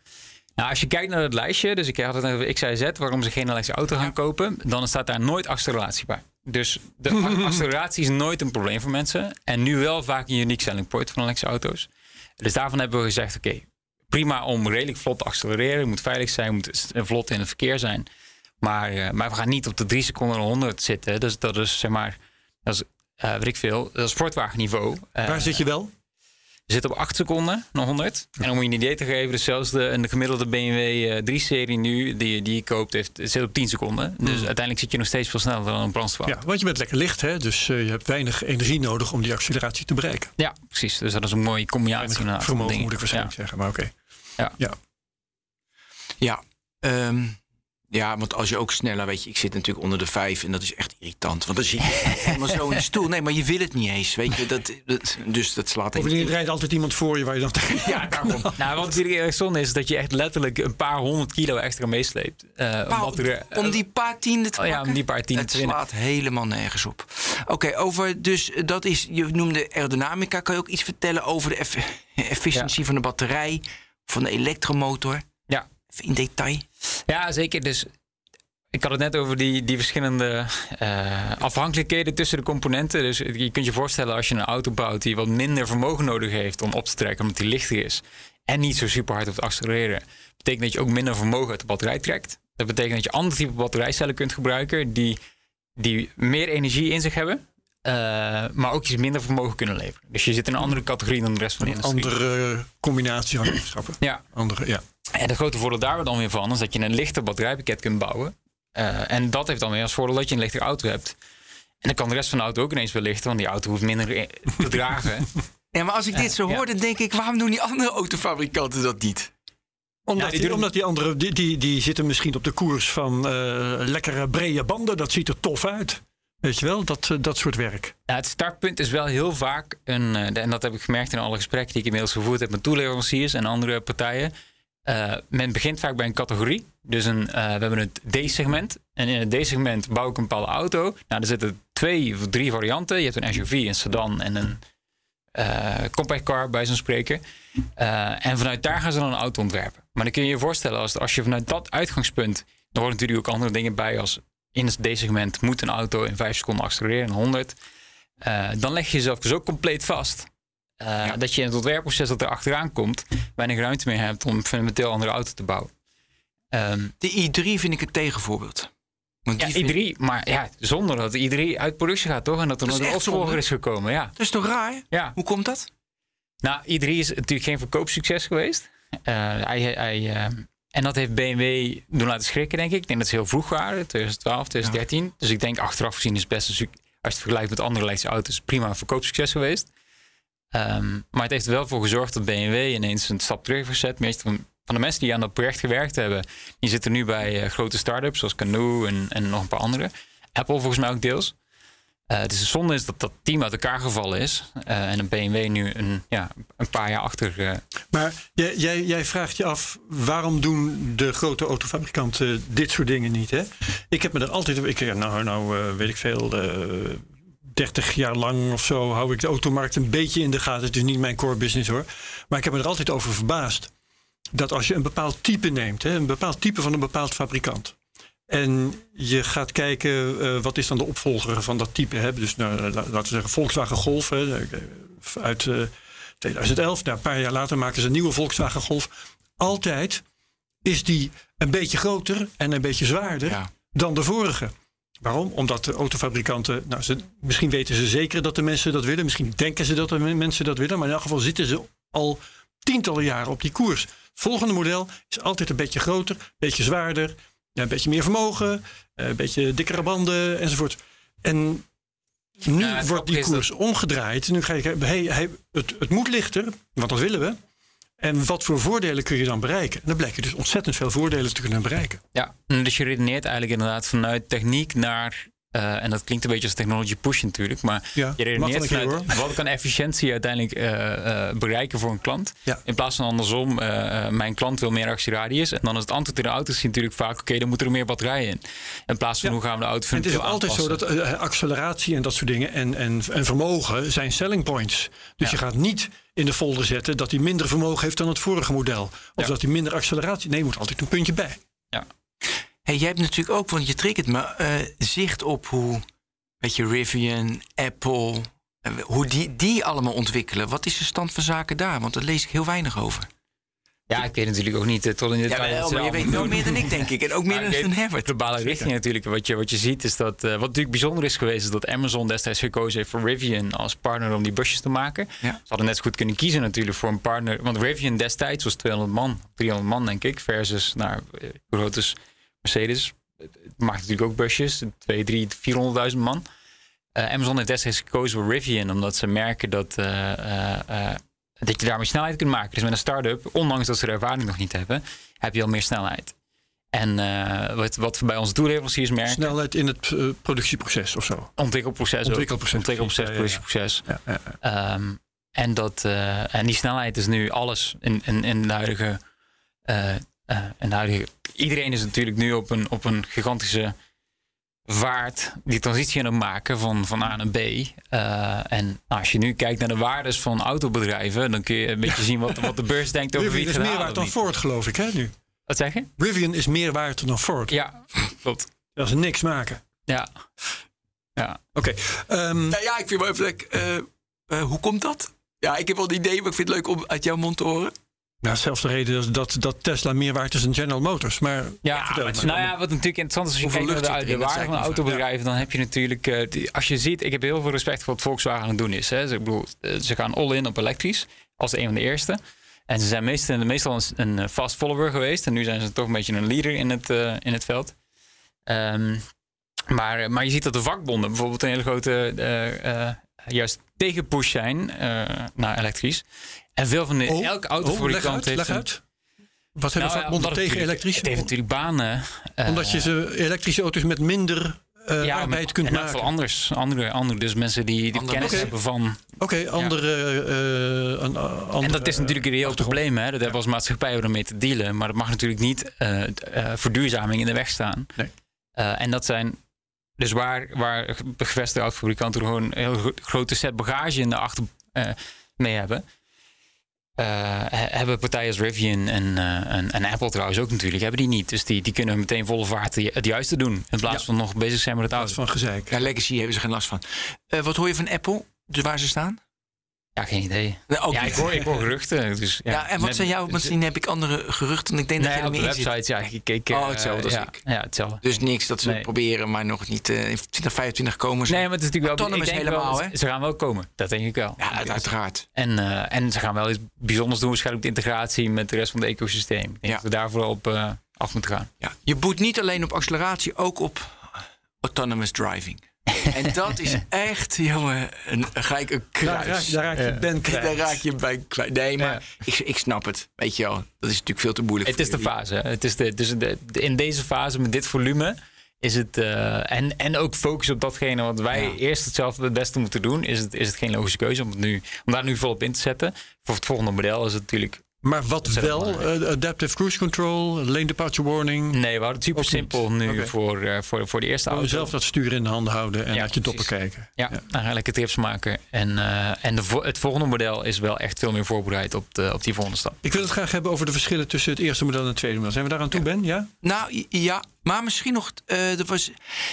Nou, als je kijkt naar het lijstje, dus ik had het Y, Z, waarom ze geen elektrische auto gaan kopen, dan staat daar nooit acceleratie bij. Dus de acceleratie is nooit een probleem voor mensen. En nu wel vaak een unique selling point van elektrische auto's. Dus daarvan hebben we gezegd, oké, prima om redelijk vlot te accelereren. Moet veilig zijn, moet vlot in het verkeer zijn. Maar, eh, maar we gaan niet op de 3 seconden en 100 zitten. Dus dat is, zeg maar, dat is, eh weet ik veel, dat is sportwagenniveau. Eh, Waar zit je wel? we zitten op 8 seconden naar 100. En om je een idee te geven, dus zelfs de, de gemiddelde BMW eh, 3-serie nu, die, die je koopt, heeft, zit op 10 seconden. Dus uiteindelijk zit je nog steeds veel sneller dan een brandstofauto. Ja, want je bent lekker licht, hè? dus je hebt weinig energie nodig om die acceleratie te bereiken. Ja, precies. Dus dat is een mooie combinatie. Vermogen moet ik waarschijnlijk zeggen, maar oké. Ja, ehm, ja, want als je ook sneller, weet je, ik zit natuurlijk onder de vijf en dat is echt irritant. Want dan zit je helemaal zo in de stoel. Nee, maar je wil het niet eens, weet je. Dat, dat, dus dat slaat Bovendien even. rijdt altijd iemand voor je waar je dan tegen... Ja, daarom. Nou, wat natuurlijk erg zonde is, is dat je echt letterlijk een paar honderd kilo extra meesleept. Eh, er, om die paar tienden te Oh ja, om die paar tienden Het te winnen. slaat helemaal nergens op. Oké, over dus eh, dat is, je noemde aerodynamica. Kan je ook iets vertellen over de eff- efficiëntie van de batterij, van de elektromotor? In detail. Ja, zeker. Dus ik had het net over die, die verschillende eh, afhankelijkheden tussen de componenten. Dus je kunt je voorstellen als je een auto bouwt die wat minder vermogen nodig heeft om op te trekken, omdat die lichter is. En niet zo super hard hoeft te accelereren. betekent dat je ook minder vermogen uit de batterij trekt. Dat betekent dat je andere type batterijcellen kunt gebruiken die, die meer energie in zich hebben. eh, maar ook iets minder vermogen kunnen leveren. Dus je zit in een andere categorie dan de rest van de industrie. andere combinatie van eigenschappen. Ja, Andere, ja. En het grote voordeel daar dan weer van is dat je een lichter batterijpakket kunt bouwen. Eh, en dat heeft dan weer als voordeel dat je een lichtere auto hebt. En dan kan de rest van de auto ook ineens weer lichten, want die auto hoeft minder te dragen. Ja, maar als ik dit zo ja. hoor, dan denk ik, waarom doen die andere autofabrikanten dat niet? Omdat, Ja, die die, doen- omdat die andere, die, die, die zitten misschien op de koers van eh, lekkere brede banden. Dat ziet er tof uit. Weet je wel, dat, eh, dat soort werk. Ja, het startpunt is wel heel vaak een, eh, en dat heb ik gemerkt in alle gesprekken die ik inmiddels gevoerd heb met toeleveranciers en andere partijen. Eh, men begint vaak bij een categorie. Dus een, eh, we hebben het D-segment. En in het D-segment bouw ik een bepaalde auto. Nou, er zitten twee of drie varianten. Je hebt een SUV, een sedan en een eh, compact car, bij zo'n spreken. En vanuit daar gaan ze dan een auto ontwerpen. Maar dan kun je je voorstellen, als, als je vanuit dat uitgangspunt... dan horen natuurlijk ook andere dingen bij als... in het D-segment moet een auto in 5 seconden accelereren, en 100... eh, dan leg je jezelf dus ook compleet vast. Eh, Dat je in het ontwerpproces dat er achteraan komt, weinig ruimte meer hebt om een fundamenteel andere auto te bouwen. Ehm, De i3 vind ik het tegenvoorbeeld. Want ja, die vind- i3, maar ja, zonder dat de i3 uit productie gaat, toch? En dat er nog een opvolger is gekomen, ja. Dat is toch raar? ja. Hoe komt dat? Nou, i3 is natuurlijk geen verkoopsucces geweest. Eh, hij, hij, eh, en dat heeft BMW doen laten schrikken, denk ik. Ik denk dat ze heel vroeg waren, 2012, 2013. Dus ik denk achteraf gezien is best een als je het vergelijkt met andere elektrische auto's, prima een verkoopsucces geweest. Ehm, maar het heeft er wel voor gezorgd dat BMW ineens een stap terug gezet. De meeste van, de mensen die aan dat project gewerkt hebben, die zitten nu bij eh, grote start-ups zoals Canoe en, en nog een paar andere. Apple volgens mij ook deels. Eh, dus de zonde is dat dat team uit elkaar gevallen is. Eh, en een BMW nu een, ja, een paar jaar achter. eh, Maar jij, jij, jij vraagt je af, waarom doen de grote autofabrikanten dit soort dingen niet? Hè? Ik heb me er altijd, ik, nou, nou weet ik veel, 30 jaar lang of zo hou ik de automarkt een beetje in de gaten. Het is niet mijn core business hoor. Maar ik heb me er altijd over verbaasd. Dat als je een bepaald type neemt, hè, een bepaald type van een bepaald fabrikant. En je gaat kijken, eh, wat is dan de opvolger van dat type? Hè? Dus nou, la- laten we zeggen Volkswagen Golf hè, eh, uit eh, 2011. Nou, een paar jaar later maken ze een nieuwe Volkswagen Golf. Altijd is die een beetje groter en een beetje zwaarder Ja. dan de vorige. Waarom? Omdat de autofabrikanten, nou, ze, misschien weten ze zeker dat de mensen dat willen. Misschien denken ze dat de men- mensen dat willen. Maar in elk geval zitten ze al tientallen jaren op die koers. Het volgende model is altijd een beetje groter, een beetje zwaarder. Een beetje meer vermogen, eh, een beetje dikkere banden enzovoort. En nu Ja, wordt die dat- koers omgedraaid. Nu ga je kijken, hey, hey, het, het moet lichter, want dat willen we. En wat voor voordelen kun je dan bereiken? En dan blijken dus ontzettend veel voordelen te kunnen bereiken. Ja, dus je redeneert eigenlijk inderdaad vanuit techniek naar. eh, en dat klinkt een beetje als technology push natuurlijk. Maar Ja, je redeneert vanuit wat kan efficiëntie uiteindelijk eh, eh, bereiken voor een klant. Ja. In plaats van andersom, mijn klant wil meer actieradius. En dan is het antwoord in de auto's natuurlijk vaak, oké, dan moeten er meer batterijen in. In plaats van Ja. hoe gaan we de auto het is altijd zo dat acceleratie en dat soort dingen en, en, en vermogen zijn selling points. Dus je gaat niet in de folder zetten dat hij minder vermogen heeft dan het vorige model. Of Ja. dat hij minder acceleratie. Nee, moet altijd een puntje bij. Ja. Hey, jij hebt natuurlijk ook, want je triggert me, eh, zicht op hoe, weet je, Rivian, Apple, eh, hoe die, die allemaal ontwikkelen. Wat is de stand van zaken daar? Want daar lees ik heel weinig over. Ja, ik weet natuurlijk ook niet eh, tot in de Ja, detail. ze maar je weet doen. meer dan ik, denk ik. En ook meer dan weet- Herbert. globale richting natuurlijk. Wat je, wat je ziet is dat. eh, wat natuurlijk bijzonder is geweest, is dat Amazon destijds gekozen heeft voor Rivian als partner om die busjes te maken. Ja. Ze hadden net zo goed kunnen kiezen natuurlijk voor een partner. Want Rivian destijds was 200 man, 300 man denk ik. Versus, nou, eh, hoe groot is Mercedes? Het maakt natuurlijk ook busjes, 2, 3, 400.000 man. Amazon heeft destijds gekozen voor Rivian, omdat ze merken dat, dat je daarmee snelheid kunt maken. Dus met een start-up, ondanks dat ze de ervaring nog niet hebben, heb je al meer snelheid. En eh, wat, wat we bij onze toeleveranciers merken, Snelheid in het eh, productieproces of zo. ontwikkelproces. Ontwikkelproces, ontwikkelproces, productieproces. Ja, ja, ja. Ehm, en, dat, eh, en die snelheid is nu alles in, in, in de huidige. in de huidige iedereen is natuurlijk nu op een, op een gigantische vaart die transitie aan het maken van, van A naar B. Eh, en als je nu kijkt naar de waardes van autobedrijven, dan kun je een beetje zien wat, wat de beurs denkt over wie Rivian het is meer waard dan. Ford, geloof ik, hè, nu. Wat zeg je? Rivian is meer waard dan Ford. Ja, klopt. Dat is niks maken. Ja. ja. Oké. ehm, Nou ja, ik vind wel even eh, eh, hoe komt dat? Ja, ik heb wel een idee, maar ik vind het leuk om uit jouw mond te horen. Nou, zelfs de reden dat, dat Tesla meer waard is dan General Motors. Maar Ja, het nou ja, wat natuurlijk interessant is als je kijkt naar de, de? Dat waarde van autobedrijven, dan heb je natuurlijk, eh, die- als je ziet, ik heb heel veel respect voor wat Volkswagen aan het doen is. Hè. Ze, ik bedoel, eh, ze gaan all-in op elektrisch, als een van de eerste. En ze zijn meestal, meestal een, een eh, fast follower geweest. En nu zijn ze toch een beetje een leader in het, in het veld. Ehm, maar, maar je ziet dat de vakbonden bijvoorbeeld een hele grote juist tegenpush zijn naar elektrisch. En veel van de, Oh, elke oh, leg autofabrikant uit, heeft leg uit. Wat hebben Nou vakbonden het tegen elektrisch? Het heeft natuurlijk banen. eh, Omdat je ze elektrische auto's met minder eh, ja, arbeid met- kunt maken. anders. Andere, andere, dus mensen die, die Andere kennis hebben van. Oké, andere, eh, eh. En dat is natuurlijk een reëel probleem. Hè? Dat hebben we als maatschappij om mee te dealen. Maar dat mag natuurlijk niet eh, eh, verduurzaming in de weg staan. Nee. Eh, en dat zijn. Dus waar, waar gevestigde autofabrikanten gewoon een heel gro- grote set bagage in de achter eh, mee hebben. Eh, he- hebben partijen als Rivian en, eh, en, en Apple trouwens ook natuurlijk, hebben die niet. Dus die, die kunnen meteen volle vaart het juiste doen. In plaats Ja. van nog bezig zijn met het is van gezeik. Ja, Legacy hebben ze geen last van. Eh, wat hoor je van Apple? Dus waar ze staan? Ja, geen idee. Ook ja, ik hoor, ik hoor geruchten. Dus, ja, Ja, en wat zijn jouw... Misschien heb ik andere geruchten. Ik denk Nee, dat je er op de zit. website, ja. Ik, ik, Oh, eh, hetzelfde als ja, ik. Ja, hetzelfde. Dus niks dat ze Nee. proberen, maar nog niet eh, in 2025 komen ze. Nee, maar het is natuurlijk wel... Autonomous ik denk helemaal, wel, hè? Ze gaan wel komen. Dat denk ik wel. Ja, uiteraard. En, eh, en ze gaan wel iets bijzonders doen, waarschijnlijk de integratie met de rest van het ecosysteem. Ik denk dat we daar vooral op eh, af moeten gaan. Ja. Je boet niet alleen op acceleratie, ook op autonomous driving. En dat is echt, jongen, een, gelijk een Daar kruis. raak, daar raak je Ben kwijt. Daar raak je bij kwijt. Nee, maar ik, ik snap het. Weet je wel, dat is natuurlijk veel te moeilijk Het is de fase. Het is de, dus de, de- in deze fase met dit volume is het. eh, en, en ook focus op datgene wat wij Ja. eerst hetzelfde het beste moeten doen. Is het, is het geen logische keuze om, het nu, om daar nu volop in te zetten. Voor het volgende model is het natuurlijk. Maar wat wel, eh, adaptive cruise control, lane departure warning. Nee, we hadden het super simpel nu voor, eh, voor, voor de eerste auto. zelf dat stuur in de handen houden en Ja, uit je precies. kijken. Ja, eigenlijk het trips maken. En, eh, en de, vo- het volgende model is wel echt veel meer voorbereid op, de, op die volgende stap. Ik wil het graag hebben over de verschillen tussen het eerste model en het tweede model. Zijn we daar aan toe, Ben? Ja? Nou ja, maar misschien nog. eh er was,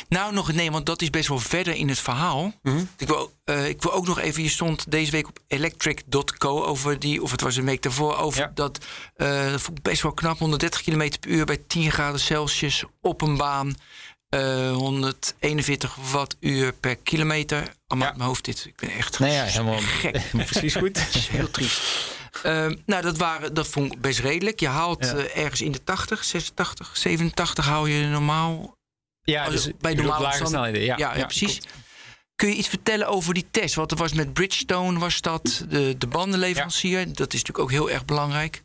nou, nog nee, want dat is best wel verder in het verhaal. ik, wil, eh, ik wil ook nog even. Je stond deze week op electric.co over die, of het was een week daarvoor, over Ja. dat. dat vond ik best wel knap. 130 km per uur bij 10 graden Celsius op een baan. eh 141 wattuur per kilometer. Allemaal Ja. uit mijn hoofd dit. Ik ben echt Nee, ja, helemaal gek. precies goed. Dat is heel triest. Ehm, nou, dat, waren, dat vond ik best redelijk. Je haalt Ja. eh, ergens in de 80, 86, 87 hou je normaal. Ja, Als- dus bij normale snelheden. Ja, Ja, ja, precies. Kun je iets vertellen over die test? Want er was met Bridgestone, was dat de, de bandenleverancier. Dat is natuurlijk ook heel erg belangrijk.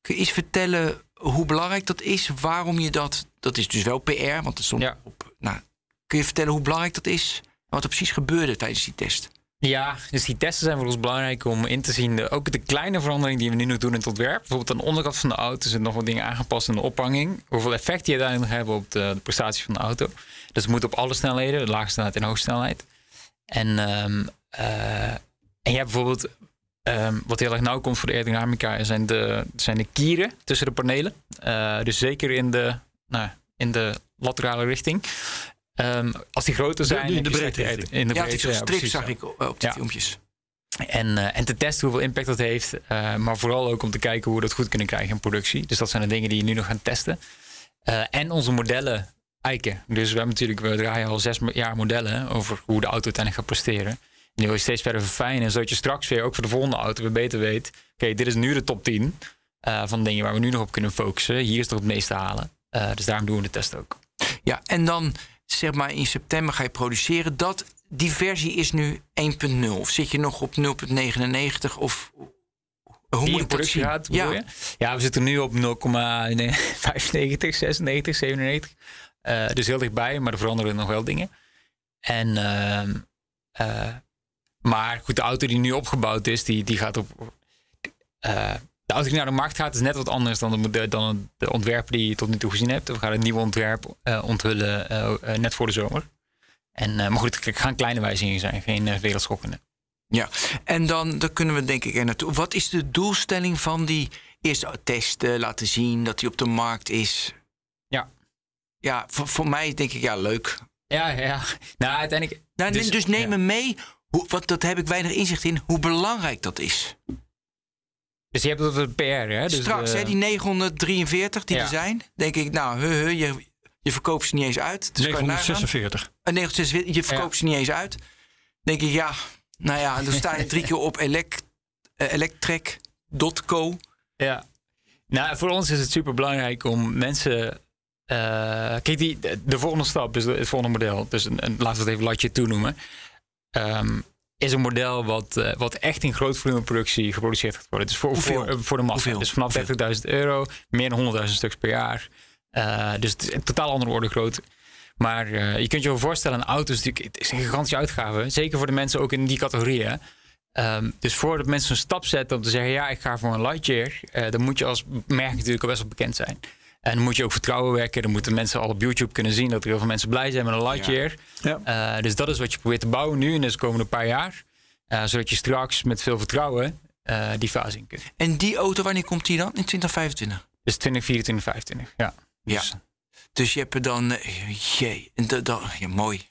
Kun je iets vertellen hoe belangrijk dat is? Waarom je dat... Dat is dus wel PR, want er stond op... Nou, kun je vertellen hoe belangrijk dat is? Wat er precies gebeurde tijdens die test? Ja, dus die testen zijn voor ons belangrijk om in te zien. de- ook de kleine veranderingen die we nu nog doen in het ontwerp. Bijvoorbeeld aan de onderkant van de auto zitten nog wat dingen aangepast in de ophanging. Hoeveel effect die uiteindelijk hebben op de, prestatie van de auto. Dus het moet op alle snelheden, de lage snelheid en hoge snelheid. En, ehm, eh, en je hebt bijvoorbeeld, ehm, wat heel erg nauw komt voor de aerodynamica, zijn de, zijn de kieren tussen de panelen. Eh, dus zeker in de, nou, in de laterale richting. Ehm, als die groter zijn... in heb de breedte. In de ja, het breedte, is ja, gestript, precies, zag ik eh, op die Ja. filmpjes. En, eh, en te testen hoeveel impact dat heeft. eh, maar vooral ook om te kijken hoe we dat goed kunnen krijgen in productie. Dus dat zijn de dingen die je nu nog gaan testen. Eh, en onze modellen eiken. Dus we hebben natuurlijk, we draaien al zes jaar modellen over hoe de auto uiteindelijk gaat presteren. En die wil je steeds verder verfijnen. Zodat je straks weer ook voor de volgende auto weer beter weet. Oké, dit is nu de top 10 eh, van dingen waar we nu nog op kunnen focussen. Hier is er het meest te halen. Eh, dus daarom doen we de test ook. Ja, en dan zeg maar in september ga je produceren. Dat, die versie is nu 1.0. Of zit je nog op 0.99? Of hoe moet in ik dat productie zien? gaat, ja, je? Ja, we zitten nu op 0,95, 96, 97. Eh, dus heel dichtbij, maar er veranderen nog wel dingen. En, ehm, eh, maar goed, de auto die nu opgebouwd is, die, die gaat op... de auto die naar de markt gaat is net wat anders dan de, dan de ontwerpen die je tot nu toe gezien hebt. We gaan een nieuw ontwerp eh, onthullen eh, eh, net voor de zomer. En, maar goed, het gaan kleine wijzigingen zijn, geen wereldschokkende. ja. En dan, dan kunnen we denk ik er naartoe. Wat is de doelstelling van die eerste testen? Laten zien dat die op de markt is. Ja. Ja, voor, voor mij denk ik, ja, leuk. Ja, ja. Nou, uiteindelijk... Nou, dus, dus neem ja. me mee, hoe, want dat heb ik weinig inzicht in, hoe belangrijk dat is. Dus je hebt het PR, hè? Dus Straks, de- hè, die 943 die Ja. er zijn, denk ik, nou, he, he, je, je verkoopt ze niet eens uit. Dus kan je nagaan. 946. Een 946, je verkoopt Ja. ze niet eens uit. denk ik, ja, nou ja, dan sta je drie keer op elect, eh, electrek.co. Ja. Nou, voor ons is het super belangrijk om mensen. eh, kijk, die, de, de volgende stap, dus het volgende model, dus een, een- laten we het even latje toenoemen. ehm is een model wat, eh, wat echt in groot volumeproductie geproduceerd gaat worden. Dus voor, Hoeveel? voor, voor de massa. Hoeveel? Dus vanaf 30.000 euro, meer dan 100.000 stuks per jaar. Eh, dus het is een totaal andere orde grootte. Maar eh, je kunt je wel voorstellen, een auto is natuurlijk het is een gigantische uitgave. Zeker voor de mensen ook in die categorieën. Ehm, dus voordat mensen een stap zetten om te zeggen: ja, ik ga voor een Lightyear, dan moet je als merk natuurlijk al best wel bekend zijn. En dan moet je ook vertrouwen wekken. Dan moeten mensen al op YouTube kunnen zien dat er heel veel mensen blij zijn met een Lightyear. Ja. Eh, dus dat is wat je probeert te bouwen nu in deze komende paar jaar. Eh, zodat je straks met veel vertrouwen eh, die fase in kunnen. En die auto, wanneer komt die dan? In 2025? Dus 2024, 2025, ja. Ja. Dus, Dus je hebt er dan... Jee, en dat, dat, ja, mooi.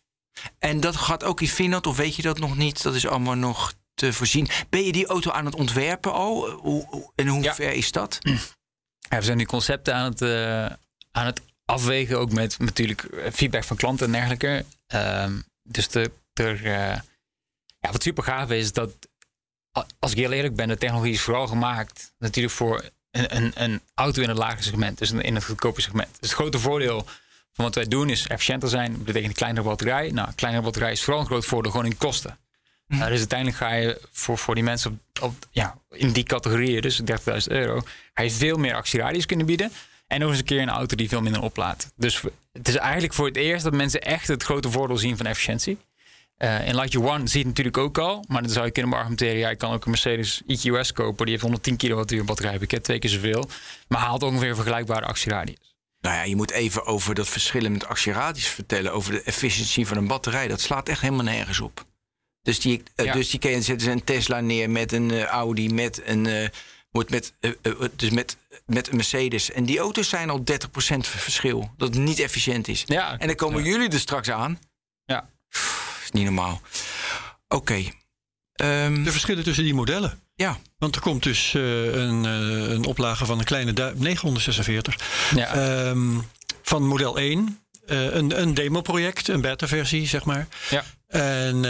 En dat gaat ook in Finland, of weet je dat nog niet? Dat is allemaal nog te voorzien. Ben je die auto aan het ontwerpen al? Hoe, hoe- en hoe Ja. ver is dat? We zijn nu concepten aan het, eh, aan het afwegen, ook met natuurlijk feedback van klanten en dergelijke. Ehm, dus de, er, eh, ja, wat super gaaf is, dat als ik heel eerlijk ben, de technologie is vooral gemaakt natuurlijk voor een, een, een auto in het lage segment, dus in het goedkope segment. Dus het grote voordeel van wat wij doen is efficiënter zijn, betekent een kleinere batterij. Nou, een kleinere batterij is vooral een groot voordeel gewoon in kosten. Uh, dus uiteindelijk ga je voor, voor die mensen op, op, ja, in die categorieën, dus 30.000 euro, ga je veel meer actieradius kunnen bieden. En nog eens een keer een auto die veel minder oplaadt. Dus het is eigenlijk voor het eerst dat mensen echt het grote voordeel zien van efficiëntie. Eh in Lightyear One zie je het natuurlijk ook al. Maar dan zou je kunnen beargumenteren. Ja, je kan ook een Mercedes EQS kopen. Die heeft 110 kilowattuur batterijpakket. Twee keer zoveel. Maar haalt ongeveer vergelijkbare actieradius. Nou ja, je moet even over dat verschil met actieradius vertellen. Over de efficiëntie van een batterij. Dat slaat echt helemaal nergens op. Dus die, eh, Ja. dus die kan zetten ze een Tesla neer met een eh, Audi, met een. eh, wordt met, eh, eh, dus met, met een Mercedes. En die auto's zijn al 30% verschil. Dat het niet efficiënt is. Ja, En dan komen ja. jullie er straks aan. Ja. Pff, is niet normaal. Oké. Ehm, De verschillen tussen die modellen. ja. Want er komt dus eh, een, eh, een oplage van een kleine du- 946 Ja. Ehm, van model 1. Eh, een, een demoproject, een beta-versie, zeg maar. Ja. En eh,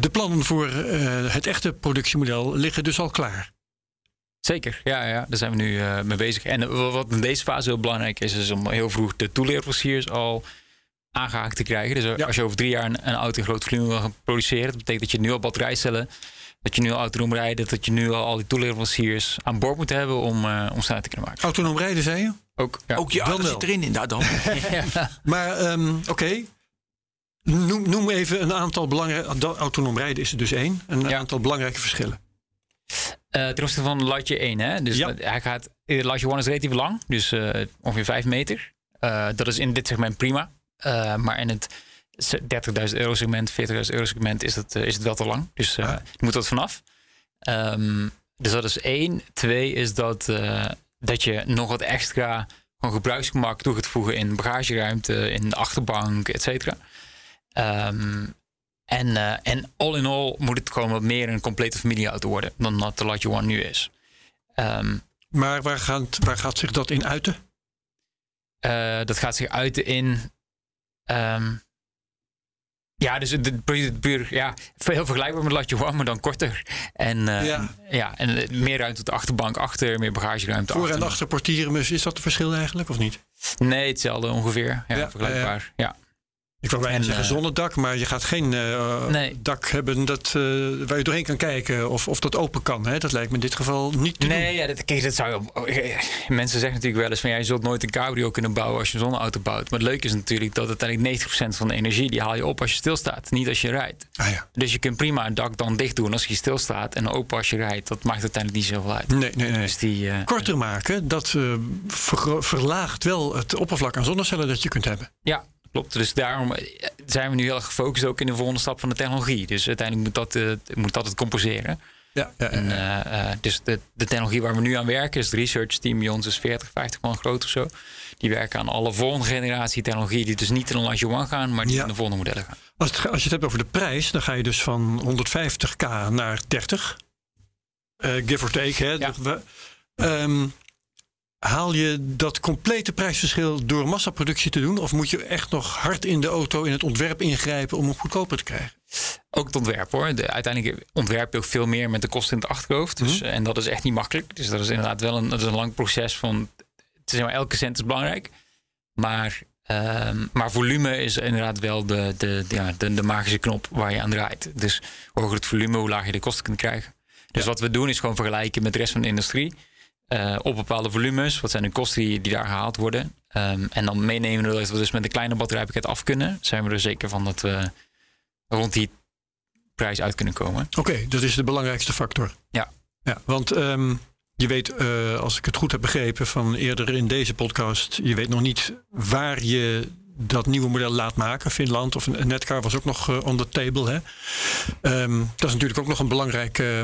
de plannen voor eh, het echte productiemodel liggen dus al klaar. Zeker, ja, ja, daar zijn we nu mee bezig. En wat in deze fase heel belangrijk is, is om heel vroeg de toeleveranciers al aangehaakt te krijgen. Dus Ja. als je over drie jaar een, een auto in groot volume wil gaan produceren, dat betekent dat je nu al batterijcellen, dat je nu al autonoom rijden, dat je nu al al die toeleveranciers aan boord moet hebben om, eh om snelheid te kunnen maken. Autonoom rijden, zei je? Ook, ja. Ook je auto zit erin. in. Nou dan. Maar ehm, oké. Noem, noem even een aantal belangrijke... Autonoom rijden is er dus één. Een Ja. aantal belangrijke verschillen. Eh, ten opzichte van Lightyear 1, hè? Dus Ja. hij gaat, eh, Lightyear 1 is relatief lang, dus eh, ongeveer 5 meter. Eh, dat is in dit segment prima. Eh, maar in het 30.000 euro segment, 40.000 euro segment is het, eh, is het wel te lang. Dus er moet wat vanaf. Ehm, dus dat is één. Twee is dat, eh, dat je nog wat extra gewoon gebruiksgemak toe gaat voegen in bagageruimte, in de achterbank, et cetera. Ehm, en, en all in all moet het gewoon wat meer een complete familieauto worden dan dat de Lightyear One nu is. Ehm, Maar waar gaat, waar gaat zich dat in uiten? dat gaat zich uiten in. Ja, dus puur, puur ja, heel vergelijkbaar met Lightyear One, maar dan korter. En, eh, Ja. ja. en eh, meer ruimte op de achterbank achter, meer bagageruimte Voor- achter. en achter portieren, is dat het verschil eigenlijk of niet? Nee, hetzelfde ongeveer. Ja, Ja, vergelijkbaar. Ja, Ik wou bijna En, zeggen eh, zonnedak, maar je gaat geen eh, Nee. dak hebben dat, eh, waar je doorheen kan kijken of, of dat open kan. Hè? Dat lijkt me in dit geval niet te Nee, ja, dat, kijk, dat zou Mensen zeggen natuurlijk wel eens van ja, je zult nooit een cabrio kunnen bouwen als je een zonneauto bouwt. Maar het leuke is natuurlijk dat uiteindelijk 90% van de energie die haal je op als je stilstaat, niet als je rijdt. doen. Ah, ja. Dus je kunt prima een dak dan dicht doen als je stilstaat en open als je rijdt. Dat maakt uiteindelijk niet zoveel uit. Nee, nee, nee. Dus die, Korter maken, dat verlaagt wel het oppervlak aan zonnecellen dat je kunt hebben. Ja, klopt. Dus daarom eh, zijn we nu heel erg gefocust ook in de volgende stap van de technologie. Dus uiteindelijk moet dat, eh, moet dat het compenseren. Ja, ja, En, eh, dus de, de technologie waar we nu aan werken, is het research team bij ons is 40, 50 man groot of zo. Die werken aan alle volgende generatie technologie die dus niet in een Lightyear One gaan, maar die Ja. in de volgende modellen gaan. Als, het, als je het hebt over de prijs, dan ga je dus van 150k naar 30. Eh, give or take. Hè. Ja. Haal je dat complete prijsverschil door massaproductie te doen? Of moet je echt nog hard in de auto, in het ontwerp ingrijpen om hem goedkoper te krijgen? Ook het ontwerp hoor. De, uiteindelijk ontwerp je ook veel meer met de kosten in het achterhoofd. Dus, eh, En dat is echt niet makkelijk. Dus dat is inderdaad wel een, dat is een lang proces van. Het is maar elke cent is belangrijk. Maar, ehm, maar volume is inderdaad wel de, de, de, ja, de, de magische knop waar je aan draait. Dus hoe hoger het volume, hoe lager je de kosten kunt krijgen. Dus wat we doen is gewoon vergelijken met de rest van de industrie. Eh, op bepaalde volumes. Wat zijn de kosten die, die daar gehaald worden? Ehm, en dan meenemen dat we dus met een kleine batterijpakket af kunnen. Zijn we er zeker van dat we rond die prijs uit kunnen komen. Oké, dat is de belangrijkste factor. Ja. ja want ehm, je weet, eh, als ik het goed heb begrepen van eerder in deze podcast, je weet nog niet waar je dat nieuwe model laat maken. Finland of Netcar was ook nog eh, on the table. Hè? Ehm, dat is natuurlijk ook nog een belangrijk eh,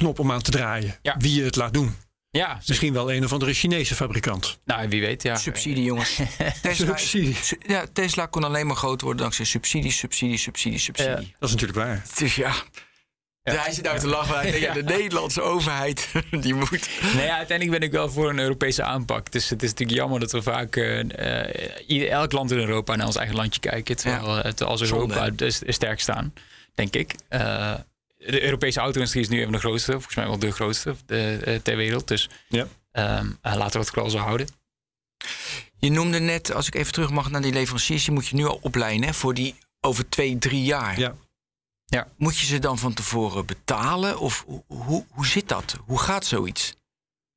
knop om aan te draaien. Ja. Wie je het laat doen. Ja, Misschien wel een of andere Chinese fabrikant. nou, wie weet, ja. Subsidie, jongens. Tesla, Subsidie. su- ja, Tesla kon alleen maar groot worden dankzij subsidie, subsidie, subsidie, subsidie. Ja. Dat is natuurlijk waar. Dus ja. Hij zit uit te lachen. Ja, de Nederlandse overheid, die moet... Nee, ja, uiteindelijk ben ik wel voor een Europese aanpak. Dus het is natuurlijk jammer dat we vaak eh, eh, elk land in Europa naar ons eigen landje kijken. Terwijl het als Europa Zonde. dus sterk staan, denk ik. Eh, de Europese auto-industrie is nu een van de grootste, volgens mij wel de grootste de, eh, ter wereld. Dus Ja. ehm, eh, laten we het vooral zo houden. Je noemde net, als ik even terug mag naar die leveranciers... die moet je nu al opleiden hè, voor die over twee, drie jaar. Ja. Moet je ze dan van tevoren betalen? Of hoe, hoe, hoe zit dat? Hoe gaat zoiets?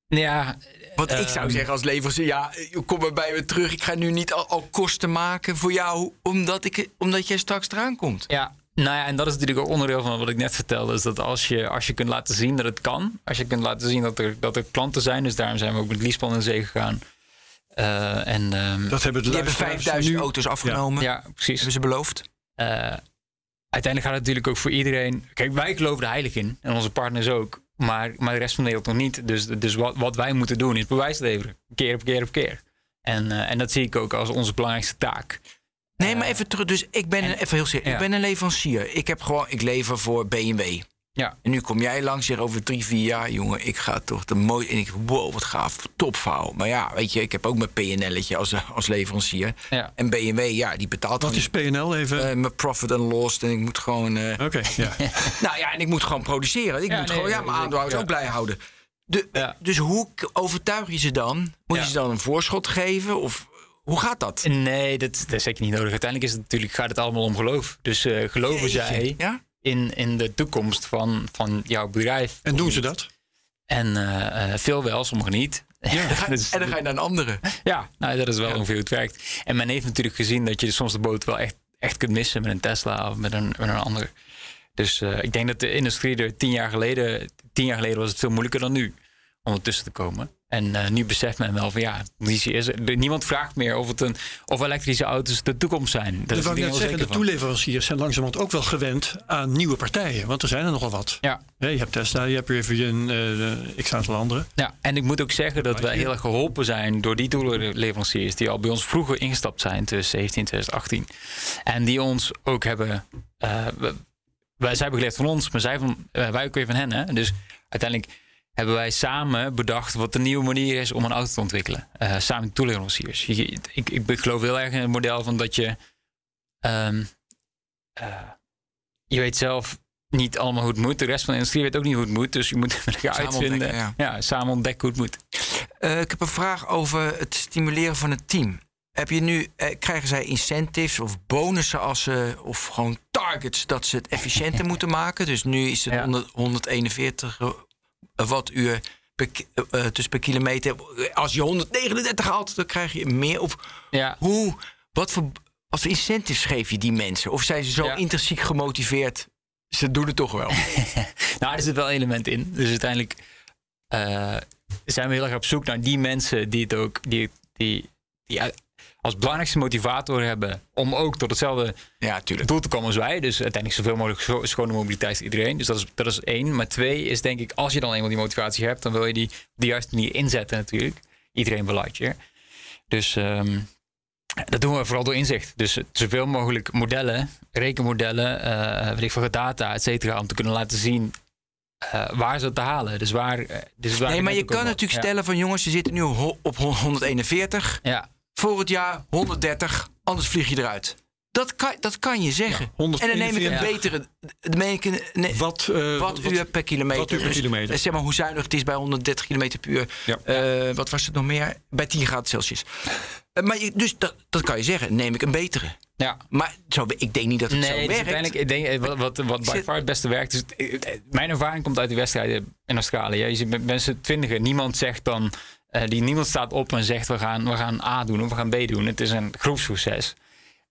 Ja, Want ik zou Ehm. zeggen als leverancier... ja, kom maar bij me terug. Ik ga nu niet al, al kosten maken voor jou... omdat, ik, omdat jij straks eraan komt. Ja, nou ja, en dat is natuurlijk ook onderdeel van wat ik net vertelde. Is dat als je, als je kunt laten zien dat het kan. Als je kunt laten zien dat er, dat er klanten zijn. Dus daarom zijn we ook met Liespan in zee gegaan. Eh, en ehm, Dat hebben de Die hebben luisteraars 5000 nu- auto's afgenomen. ja, precies. Hebben ze beloofd? Eh, uiteindelijk gaat het natuurlijk ook voor iedereen. Kijk, wij geloven er heilig in. En onze partners ook. Maar, maar de rest van Nederland nog niet. Dus, dus wat, wat wij moeten doen is bewijs leveren. Keer op keer op keer. En, eh, en dat zie ik ook als onze belangrijkste taak. Nee, maar even terug. Dus ik ben, een, even heel serieus. ja. Ik ben een leverancier. Ik heb gewoon, ik lever voor BMW. Ja, En nu kom jij langs, zeg over drie, vier jaar, jongen, ik ga toch de mooi. En ik, wow, wat gaaf, topverhaal. Maar ja, weet je, ik heb ook mijn PNL'tje als, als leverancier. ja. En BMW, ja, die betaalt Wat is PNL even? eh, mijn profit and loss. En ik moet gewoon, eh, Oké, ja. nou ja, en ik moet gewoon produceren. Ik Ja, moet nee, gewoon, ja, mijn aandeelhouders ja. ook blij houden. De, Ja. Dus hoe overtuig je ze dan? Moet je ze dan een voorschot geven? Of hoe gaat dat? Nee, dat, dat is zeker niet nodig. Uiteindelijk is het natuurlijk, gaat het allemaal om geloof. Dus eh, geloven Jeetje, zij Ja? in, in de toekomst van, van jouw bedrijf? En doen ze dat? En eh, eh, veel wel, sommigen niet. Dus- En dan ga je naar een andere. Ja, nou, dat is wel ongeveer hoe het werkt. En men heeft natuurlijk gezien dat je soms de boot wel echt, echt kunt missen met een Tesla of met een, met een ander. Dus ik denk dat de industrie er tien jaar geleden, tien jaar geleden was het veel moeilijker dan nu om ertussen te komen. En eh, nu beseft men wel van ja, niemand vraagt meer of, het een, of elektrische auto's de toekomst zijn. Dat wou ik net zeggen, de toeleveranciers zijn langzamerhand ook wel gewend aan nieuwe partijen. Want er zijn er nogal wat. Ja. Je hebt Tesla, je hebt een uh, x aantal andere. Ja, en ik moet ook zeggen dat wij heel erg geholpen zijn door die toeleveranciers die al bij ons vroeger ingestapt zijn, tussen 17 en 2018. En die ons ook hebben. we- wij, zij hebben geleerd van ons, maar zij van, eh, wij ook weer van hen. Hè? Dus uiteindelijk hebben wij samen bedacht wat de nieuwe manier is om een auto te ontwikkelen. Eh, samen met toeleveranciers. Je- Ik, ik geloof heel erg in het model van dat je. ehm, eh, je weet zelf niet allemaal hoe het moet. De rest van de industrie weet ook niet hoe het moet. Dus je moet Samen uitvinden. ontdekken, Ja. samen ontdekken hoe het moet. Eh, ik heb een vraag over het stimuleren van het team. Heb je nu, eh, krijgen zij incentives of bonussen als ze, of gewoon targets dat ze het efficiënter moeten maken? Dus nu is het Ja. 100, 141 wattuur per, eh, dus per kilometer. Als je 139 haalt, dan krijg je meer. Of Ja. hoe, wat voor, wat voor incentives geef je die mensen? Of zijn ze zo Ja. intrinsiek gemotiveerd? Ze doen het toch wel. Nou, er zit wel een element in. Dus uiteindelijk eh, zijn we heel erg op zoek naar die mensen die het ook die, die, die als belangrijkste motivator hebben om ook tot hetzelfde ja, doel te komen als wij. Dus uiteindelijk zoveel mogelijk scho- schone mobiliteit voor iedereen. Dus dat is, dat is één. Maar twee is denk ik, als je dan eenmaal die motivatie hebt, dan wil je die op de juiste manier inzetten natuurlijk. Iedereen belandt je. Dus ehm, dat doen we vooral door inzicht. Dus zoveel mogelijk modellen, rekenmodellen, eh weet ik veel, data, et cetera, om te kunnen laten zien eh, waar ze het te halen. Dus waar. dus waar Nee, maar je kan natuurlijk Ja. stellen van jongens, je zit nu op 141. Ja, Voor het jaar 130, anders vlieg je eruit. Dat kan, dat kan je zeggen. Ja, en dan neem ik een 141. betere. Neem ik een, nee, Wat, eh, wat uur per kilometer. Wat uur per Dus, kilometer. eh, zeg maar hoe zuinig het is bij 130 km per uur. Ja. Eh, wat was het nog meer? Bij 10 graden Celsius. Eh, maar je, dus dat, dat kan je zeggen. Neem ik een betere. ja. Maar zo, ik denk niet dat het Nee, zo dus werkt. uiteindelijk, ik denk, eh, wat, wat, wat by far het beste werkt, is, eh, eh, mijn ervaring komt uit de wedstrijden in Australië. Je ziet met mensen twintigen, niemand zegt dan, eh, die, niemand staat op en zegt we gaan, we gaan A doen of we gaan B doen. Het is een groepsproces.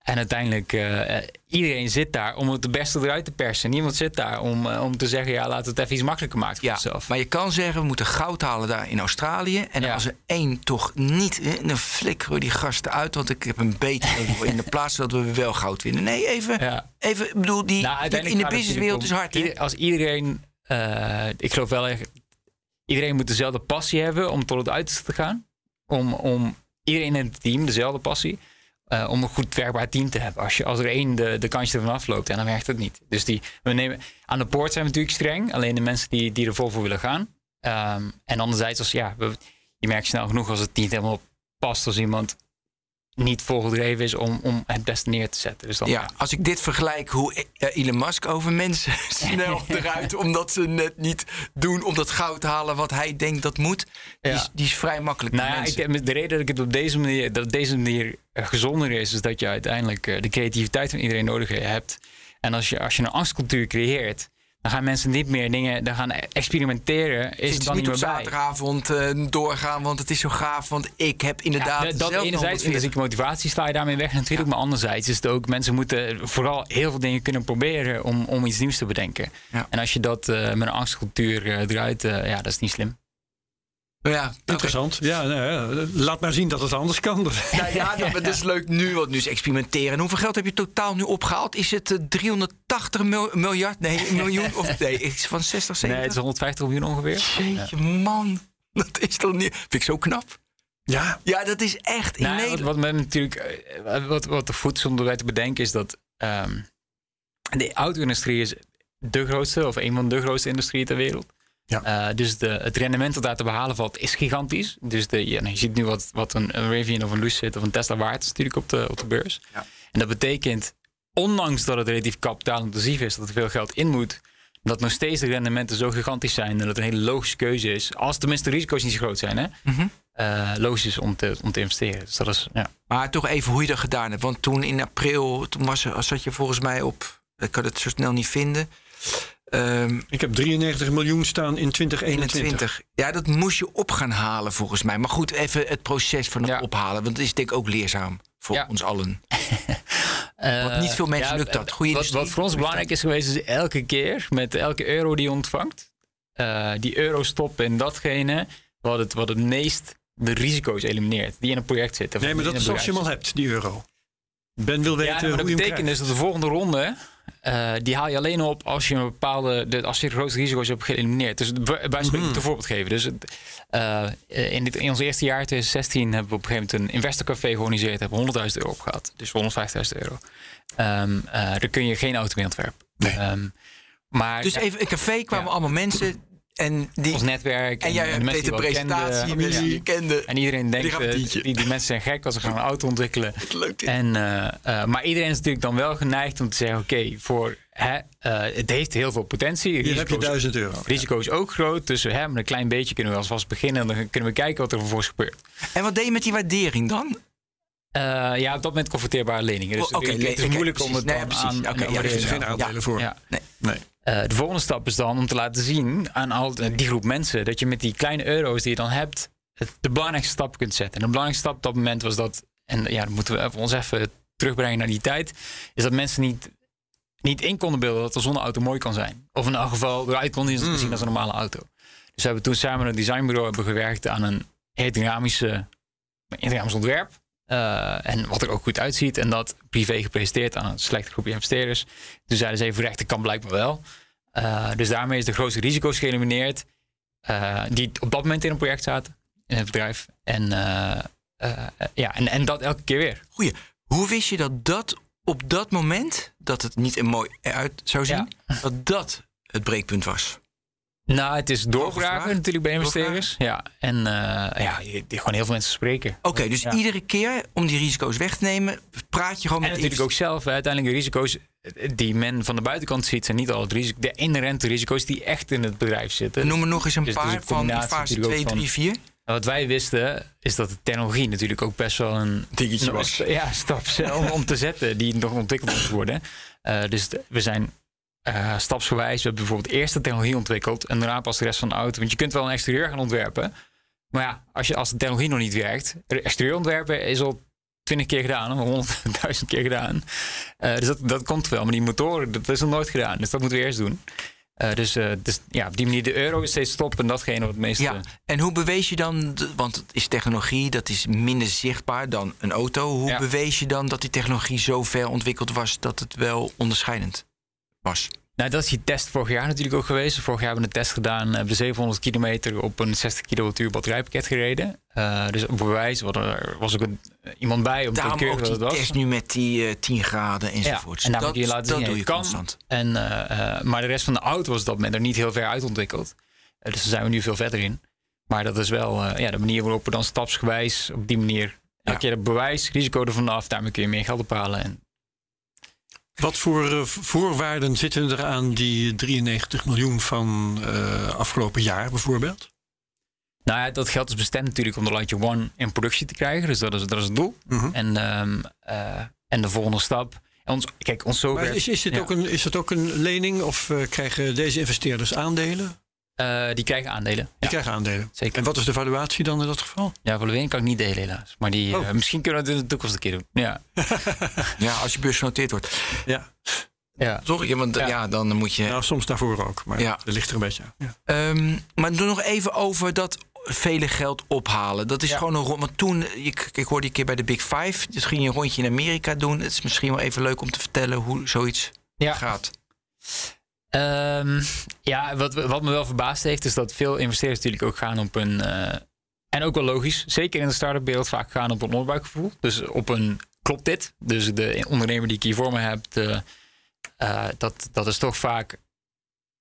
En uiteindelijk, eh, iedereen zit daar om het de beste eruit te persen. Niemand zit daar om, om te zeggen, ja, laten we het even iets makkelijker maken voor Ja, onszelf. maar je kan zeggen, we moeten goud halen daar in Australië. En Ja. als er één toch niet, dan flikkeren we die gasten uit. Want ik heb een beetje in de plaats dat we wel goud winnen. Nee, even, Ja. even ik bedoel, die, Nou, in de businesswereld is hard. ieder- als iedereen ik geloof wel echt, iedereen moet dezelfde passie hebben om tot het uiterste te gaan. Om, om iedereen in het team dezelfde passie. eh, om een goed werkbaar team te hebben. Als, je, als er één de, de kansje ervan afloopt, en dan werkt het niet. Dus die, we nemen, aan de poort zijn we natuurlijk streng. Alleen de mensen die, die er vol voor willen gaan. Ehm, en anderzijds, als, ja, je merkt snel genoeg als het niet helemaal past. Als iemand niet volgedreven is om, om het beste neer te zetten. Dus dan, Ja, als ik dit vergelijk hoe eh, Elon Musk over mensen snel eruit, omdat ze net niet doen om dat goud te halen wat hij denkt dat moet, die, is, Ja. die is vrij makkelijk. Nou ja, ik, de reden dat ik het op deze manier, dat deze manier eh, gezonder is, is dat je uiteindelijk eh, de creativiteit van iedereen nodig hebt. En als je, als je een angstcultuur creëert, dan gaan mensen niet meer dingen, dan gaan experimenteren, is het dan niet niet op bij. zaterdagavond eh, doorgaan, want het is zo gaaf. Want ik heb inderdaad. Ja, dat enerzijds 140. intrinsieke motivatie sla je daarmee weg natuurlijk. Maar anderzijds is het ook, mensen moeten vooral heel veel dingen kunnen proberen om, om iets nieuws te bedenken. Ja. En als je dat eh, met een angstcultuur eh, eruit, ja, dat is niet slim. Nou ja. Interessant. Ja, nou ja, laat maar zien dat het anders kan. Nou ja, dat, dat is leuk nu, want nu is experimenteren. En hoeveel geld heb je totaal nu opgehaald? Is het eh, 380 mil- miljard? Nee, miljoen? Of nee, is van 60, 70? Nee, het is 150 miljoen ongeveer. Jeetje, man. Dat is toch niet... Vind ik zo knap. Ja, Ja, dat is echt in Nou, wat, Nederland. wat, men natuurlijk, eh, wat, wat de voet zonder bij te bedenken is dat ehm, de auto-industrie is de grootste of een van de grootste industrieën ter wereld. Ja. Eh, dus de, het rendement dat daar te behalen valt is gigantisch. Dus de, ja, nou, je ziet nu wat, wat een, een Rivian of een Lucid of een Tesla waard is natuurlijk op de, op de beurs. Ja. En dat betekent, ondanks dat het relatief kapitaalintensief is, dat er veel geld in moet, dat nog steeds de rendementen zo gigantisch zijn en dat het een hele logische keuze is. Als tenminste de risico's niet zo groot zijn, hè? Mhm. eh, logisch is om te, om te investeren. Dus dat is, ja. Maar toch even hoe je dat gedaan hebt. Want toen in april, toen was zat je volgens mij op... Ik kan het zo snel niet vinden. Ehm ik heb 93 miljoen staan in 2021. 21. Ja, dat moest je op gaan halen volgens mij. Maar goed, even het proces van het Ja. ophalen. Want dat is denk ik ook leerzaam voor Ja. ons allen. Want Eh, niet veel mensen lukt dat. Goeie wat, wat voor ons belangrijk is geweest, is elke keer met elke euro die je ontvangt, eh, die euro stoppen in datgene wat het, wat het meest de risico's elimineert die in een project zitten. Nee, maar dat is als je hem al hebt, die euro. Ben wil weten Ja, maar hoe dat je hem betekent dus dat de volgende ronde, eh, die haal je alleen op als je een bepaalde, de, als je de grootste risico's hebt geëlimineerd. Dus bij Mhm. een voorbeeld geven. Dus eh, in, dit, in ons eerste jaar, 2016, hebben we op een gegeven moment een investorcafé georganiseerd. Hebben we 100.000 euro opgehaald. Dus 150.000 euro. Ehm eh, daar kun je geen auto mee ontwerpen. Nee. Ehm, maar Dus ja, even een café kwamen Ja. allemaal mensen. En, die, ons netwerk en jij de deed presentatie, kenden. mensen die je kende. En iedereen denkt, eh, die, die mensen zijn gek als ze gaan een auto ontwikkelen. Leuk. En, eh, eh, maar iedereen is natuurlijk dan wel geneigd om te zeggen: oké, voor hè, eh, het heeft heel veel potentie. Hier heb je 1000 euro. risico is ook groot. Dus hè, met een klein beetje kunnen we alvast beginnen. En dan kunnen we kijken wat er vervolgens gebeurt. En wat deed je met die waardering dan? Eh, ja, op dat moment converteerbare leningen. Dus Oh, oké, het, het is moeilijk om het Nee, dan precies. aan, ja, te er geen aandelen voor. Ja. Nee. Nee. Eh, de volgende stap is dan om te laten zien aan al die groep mensen dat je met die kleine euro's die je dan hebt, het, de belangrijkste stap kunt zetten. En de belangrijkste stap op dat moment was dat, en ja, dan moeten we even- ons even terugbrengen naar die tijd, is dat mensen niet, niet in konden beelden dat de zonneauto mooi kan zijn. Of in elk geval eruit konden zien zien als een normale auto. Dus we hebben toen samen met een designbureau hebben gewerkt aan een aerodynamische, aerodynamisch ontwerp. Eh, en wat er ook goed uitziet. En dat privé gepresenteerd aan een selecte groepje investeerders. Toen zeiden ze even recht, dat kan blijkbaar wel. Eh, dus daarmee is de grootste risico's geëlimineerd. eh, die op dat moment in een project zaten. In het bedrijf. En, ja, en, en dat elke keer weer. Goeie. Hoe wist je dat dat op dat moment, dat het niet er mooi uit zou zien, dat dat het breekpunt was? Nou, het is doorvragen natuurlijk bij investeerders. Ja, en eh, ja, je, je- gewoon heel veel mensen spreken. Oké, dus Ja. iedere keer om die risico's weg te nemen, praat je gewoon En met natuurlijk ook zelf, hè, uiteindelijk de risico's die men van de buitenkant ziet, zijn niet al het risico, de inherente risico's die echt in het bedrijf zitten. Noem er nog eens een Dus paar een van combinatie fase natuurlijk 2, ook van- 3, 4. En Wat wij wisten, is dat de technologie natuurlijk ook best wel een Dingetje een- was. Ja, stap om, om te zetten die nog ontwikkeld moet worden. Eh, dus de- we zijn eh, stapsgewijs. We hebben bijvoorbeeld eerst de technologie ontwikkeld en daarna pas de rest van de auto. Want je kunt wel een exterieur gaan ontwerpen. Maar ja, als, je, als de technologie nog niet werkt, exterieur ontwerpen is al twintig keer gedaan, honderdduizend keer gedaan. Eh, dus dat, dat komt wel. Maar die motoren, dat is nog nooit gedaan. Dus dat moeten we eerst doen. Eh, dus, dus ja, op die manier de euro is steeds stoppen en datgene wat het meeste... Ja, en hoe bewees je dan, de- want het is technologie, dat is minder zichtbaar dan een auto. Hoe Ja. bewees je dan dat die technologie zo ver ontwikkeld was dat het wel onderscheidend was? Nou, dat is die test vorig jaar natuurlijk ook geweest. Vorig jaar hebben we een test gedaan. Hebben we 700 kilometer op een 60 kilowattuur batterijpakket gereden. Uh, dus op bewijs er was ook een, iemand bij om Daarom te keuren dat het was. test nu met die uh, 10 graden enzovoort. Ja, en daar dat, moet je laten dat zien. doe je kan. constant. En, uh, maar de rest van de auto was dat moment er niet heel ver uitontwikkeld. dus daar zijn we nu veel verder in. Maar dat is wel ja, de manier waarop we dan stapsgewijs op die manier elke keer het bewijs, risico er vanaf. Daarmee kun je meer geld ophalen. En wat voor uh, voorwaarden zitten er aan die 93 miljoen van uh, afgelopen jaar bijvoorbeeld? Nou ja, dat geld is bestemd natuurlijk om de Lightyear One in productie te krijgen. Dus dat is, dat is het doel. Mm -hmm. en, um, uh, en de volgende stap. En ons, kijk, ons zo maar is, is, dit ja. ook een, is het ook een lening of krijgen deze investeerders aandelen? Uh, die krijgen aandelen. Die ja. krijgen aandelen. Zeker. En wat is de valuatie dan in dat geval? Ja, valuering kan ik niet delen helaas. Maar die, oh. uh, misschien kunnen we het in de toekomst een keer doen. Ja, ja als je beursgenoteerd wordt. Ja. Ja. Toch? Ja, want ja. ja. dan moet je... Nou, soms daarvoor ook. Maar ja. dat ligt er een beetje aan. Ja. Um, maar doe nog even over dat vele geld ophalen. Dat is gewoon een rond. Want toen, ik, ik hoorde een keer bij de Big Five. Dus ging je een rondje in Amerika doen. Het is misschien wel even leuk om te vertellen hoe zoiets gaat. Um, ja, wat, wat me wel verbaasd heeft, is dat veel investeerders natuurlijk ook gaan op een. Uh, en ook wel logisch, zeker in de start-up wereld, vaak gaan op een onderbuikgevoel. Dus op een klopt dit? Dus de ondernemer die ik hier voor me heb, de, uh, dat, dat is toch vaak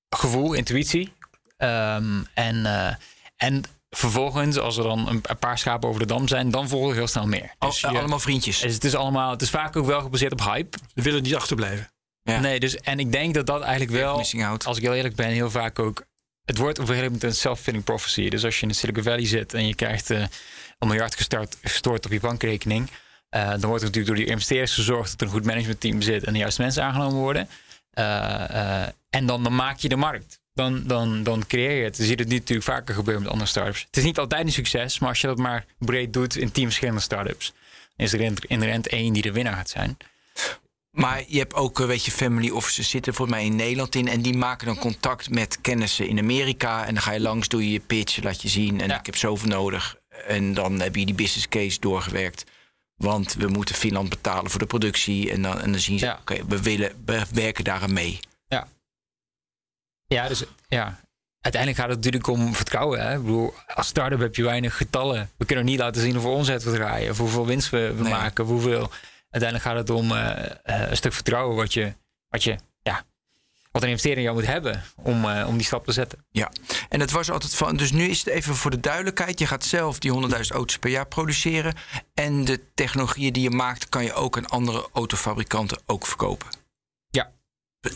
gevoel, intuïtie. Um, en, uh, en vervolgens, als er dan een, paar schapen over de dam zijn, dan volgen heel snel meer. Dus je, allemaal vriendjes. Dus het is allemaal, het is vaak ook wel gebaseerd op hype. We willen niet achterblijven. Ja. Nee, dus en ik denk dat dat eigenlijk wel, als ik heel eerlijk ben, heel vaak ook. Het wordt op een gegeven moment een self-fulfilling prophecy. Dus als je in de Silicon Valley zit en je krijgt uh, een miljard gestart, gestort op je bankrekening, uh, dan wordt er natuurlijk door die investeerders gezorgd dat er een goed managementteam zit en de juiste mensen aangenomen worden. Uh, en dan, dan maak je de markt. Dan, dan, dan creëer je het. Je ziet het nu natuurlijk vaker gebeuren met andere startups. Het is niet altijd een succes, maar als je dat maar breed doet in tien verschillende startups, is er inherent één die de winnaar gaat zijn. Maar je hebt ook, weet je, family offices zitten volgens mij in Nederland in. En die maken dan contact met kennissen in Amerika. En dan ga je langs, doe je je pitch, laat je zien. En ja. ik heb zoveel nodig. En dan heb je die business case doorgewerkt. Want we moeten Finland betalen voor de productie. En dan, en dan zien ze, ja. oké, okay, we willen, we werken daar aan mee. Ja. Ja, dus ja. Uiteindelijk gaat het natuurlijk om vertrouwen. Hè? Ik bedoel, als start-up heb je weinig getallen. We kunnen niet laten zien hoeveel omzet we draaien. Of hoeveel winst we, we nee. maken. Hoeveel uiteindelijk gaat het om uh, uh, een stuk vertrouwen wat je, wat je, ja, wat een investeerder jou moet hebben om, uh, om die stap te zetten. Ja, en het was altijd van, dus nu is het even voor de duidelijkheid, je gaat zelf die 100.000 auto's per jaar produceren en de technologieën die je maakt kan je ook aan andere autofabrikanten ook verkopen. Ja.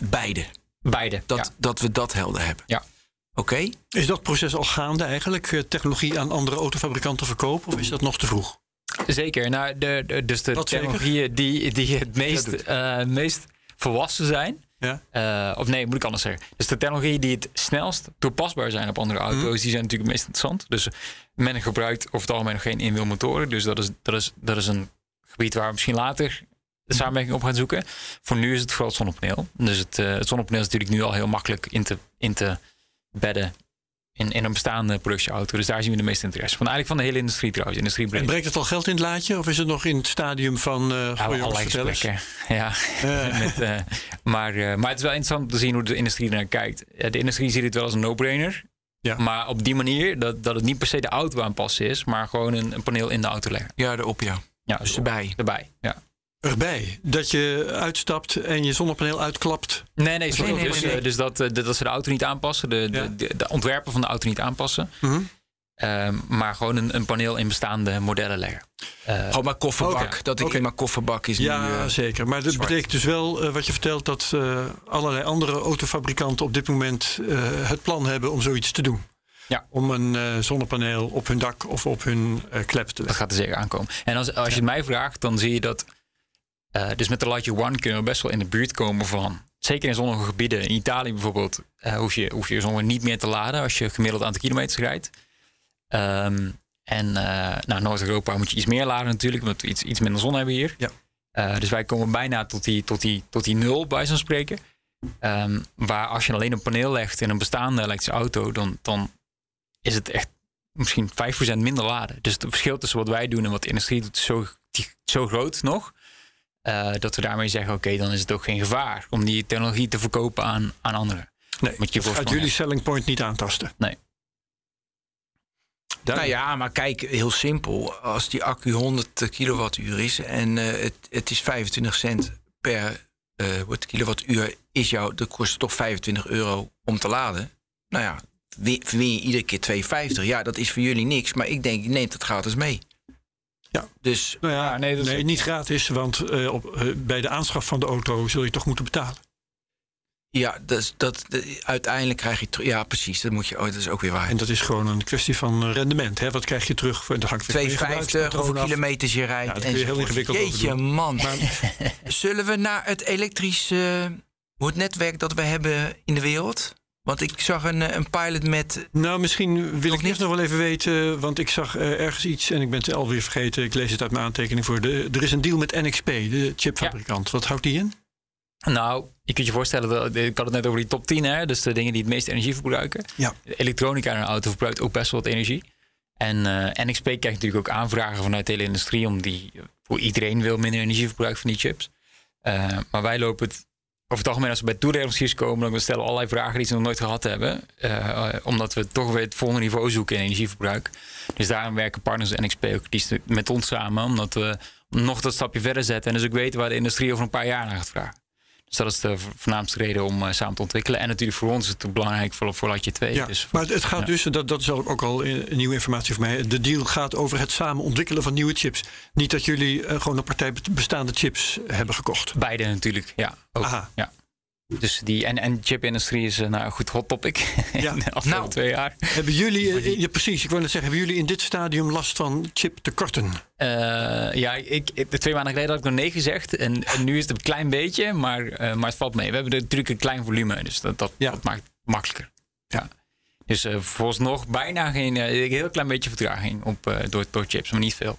Beide. Beide. Dat, ja. dat we dat helder hebben. Ja. Oké. Okay. Is dat proces al gaande eigenlijk? Technologie aan andere autofabrikanten verkopen of is dat nog te vroeg? Zeker. Nou, de, de, dus de Wat technologieën die, die het meest, uh, meest volwassen zijn. Ja. Uh, of nee, moet ik anders zeggen. Dus de technologieën die het snelst toepasbaar zijn op andere auto's, mm. die zijn natuurlijk het meest interessant. Dus men gebruikt over het algemeen nog geen inwielmotoren. Dus dat is, dat, is, dat is een gebied waar we misschien later de samenwerking op gaan zoeken. Voor nu is het vooral het zonnepaneel. Dus het, uh, het zonnepaneel is natuurlijk nu al heel makkelijk in te, in te bedden in, in een bestaande productieauto. Dus daar zien we de meeste interesse van. Eigenlijk van de hele industrie trouwens. Industrie en brengt het al geld in het laadje? Of is het nog in het stadium van... Uh, ja, allerlei gesprekken. Ja. Uh. Met, uh, maar, maar het is wel interessant om te zien hoe de industrie ernaar kijkt. De industrie ziet het wel als een no-brainer. Ja. Maar op die manier dat, dat het niet per se de auto aanpassen is... maar gewoon een, een paneel in de auto leggen. Ja, erop ja. Ja, dus erbij. Erbij, ja. Erbij? Dat je uitstapt en je zonnepaneel uitklapt? Nee, nee, sorry. Nee, nee, dus, nee. uh, dus dat, uh, dat ze de auto niet aanpassen, de, Ja. de, de, de ontwerpen van de auto niet aanpassen. Mhm. Ehm, maar gewoon een, een paneel in bestaande modellen leggen. Eh, Gewoon maar kofferbak. Dat ik in mijn kofferbak is Ja, nu... eh, zeker. Maar dat zwart. betekent dus wel, eh, wat je vertelt, dat eh, allerlei andere autofabrikanten op dit moment eh, het plan hebben om zoiets te doen. Ja. Om een eh, zonnepaneel op hun dak of op hun eh, klep te dat leggen. gaat er zeker aankomen. En als, als je het mij vraagt, dan zie je dat... eh, dus met de Lightyear One kunnen we best wel in de buurt komen van... Zeker in zonnige gebieden. In Italië bijvoorbeeld eh, hoef, je, hoef je zonne niet meer te laden... als je gemiddeld aantal kilometers rijdt. Ehm, en eh nou, Noord-Europa moet je iets meer laden natuurlijk... omdat we iets, iets minder zon hebben hier. Ja. Dus wij komen bijna tot die, tot die, tot die nul, bij zo'n spreken. Ehm, waar als je alleen een paneel legt in een bestaande elektrische auto... dan, dan is het echt misschien 5% minder laden. Dus het verschil tussen wat wij doen en wat de industrie doet... is zo, zo groot nog... eh, dat we daarmee zeggen: oké, dan is het ook geen gevaar om die technologie te verkopen aan, aan anderen. Nee, Moet je dat gaat jullie selling point niet aantasten. Nee. Nou ja, maar kijk, heel simpel. Als die accu 100 kilowattuur is en eh, het, het is 25 cent per eh wat kilowattuur, is jou, dat kost toch 25 euro om te laden. Nou ja, wi- win je iedere keer 2,50. Ja, dat is voor jullie niks, maar ik denk, neemt het gratis mee. Ja. Dus Nou ja, nee, dat is- niet gratis, want eh, op, eh, bij de aanschaf van de auto zul je toch moeten betalen. ja, dat, dat, dat- uiteindelijk krijg je... terug- Ja, precies, dat, moet je, oh, dat is ook weer waar. En dat is gewoon een kwestie van eh, rendement. Hè? Wat krijg je terug? voor- Dat hangt weer van je 2,50, gebruikspatroon hoeveel kilometers je rijdt. Ja, dat kun je heel ingewikkeld over Jeetje, doen. man. Zullen we naar het elektrische hoe het netwerk dat we hebben in de wereld? Want ik zag een, eh, een pilot met... Nou, misschien wil ik niet? eerst nog wel even weten, want ik zag eh, ergens iets en ik ben het alweer vergeten. Ik lees het uit mijn aantekening voor. De, er is een deal met NXP, de chipfabrikant. Wat houdt die in? Nou, je kunt je voorstellen, dat, ik had het net over die top 10, hè, dus de dingen die het meeste energie verbruiken. Ja. Elektronica in een auto verbruikt ook best wel wat energie. En eh, NXP krijgt natuurlijk ook aanvragen vanuit de hele industrie om die, voor iedereen wil minder energieverbruik van die chips. Eh, maar wij lopen het over het algemeen als we bij toeleveranciers komen, dan stellen we allerlei vragen die ze nog nooit gehad hebben. Eh, eh, omdat we toch weer het volgende niveau zoeken in energieverbruik. Dus daarom werken partners en NXP ook met ons samen, omdat we nog dat stapje verder zetten en dus ook weten waar de industrie over een paar jaar naar gaat vragen. Dus dat is de vo- voornaamste reden om eh, samen te ontwikkelen. En natuurlijk voor ons is het belangrijk voor, voor Latje 2. Ja, Dus maar het gaat ja. dus, dat, dat is ook al nieuwe informatie voor mij. De deal gaat over het samen ontwikkelen van nieuwe chips. Niet dat jullie eh, gewoon een partij be- bestaande chips hebben gekocht. Beide natuurlijk, ja. Ook, Aha. ja. Dus die, en, en chipindustrie is een nou, goed hot topic Ja. in de afgelopen Nou. twee jaar. Hebben jullie, eh, ja, precies, ik net zeggen, hebben jullie in dit stadium last van chiptekorten? Eh, ja, ik, de twee maanden geleden had ik nog nee gezegd. En, en nu is het een klein beetje, maar, eh, maar het valt mee. We hebben natuurlijk een klein volume, dus dat, dat, Ja. dat maakt het makkelijker. Ja. Dus eh vooralsnog bijna geen, eh, een heel klein beetje vertraging op, eh, door, door chips, maar niet veel.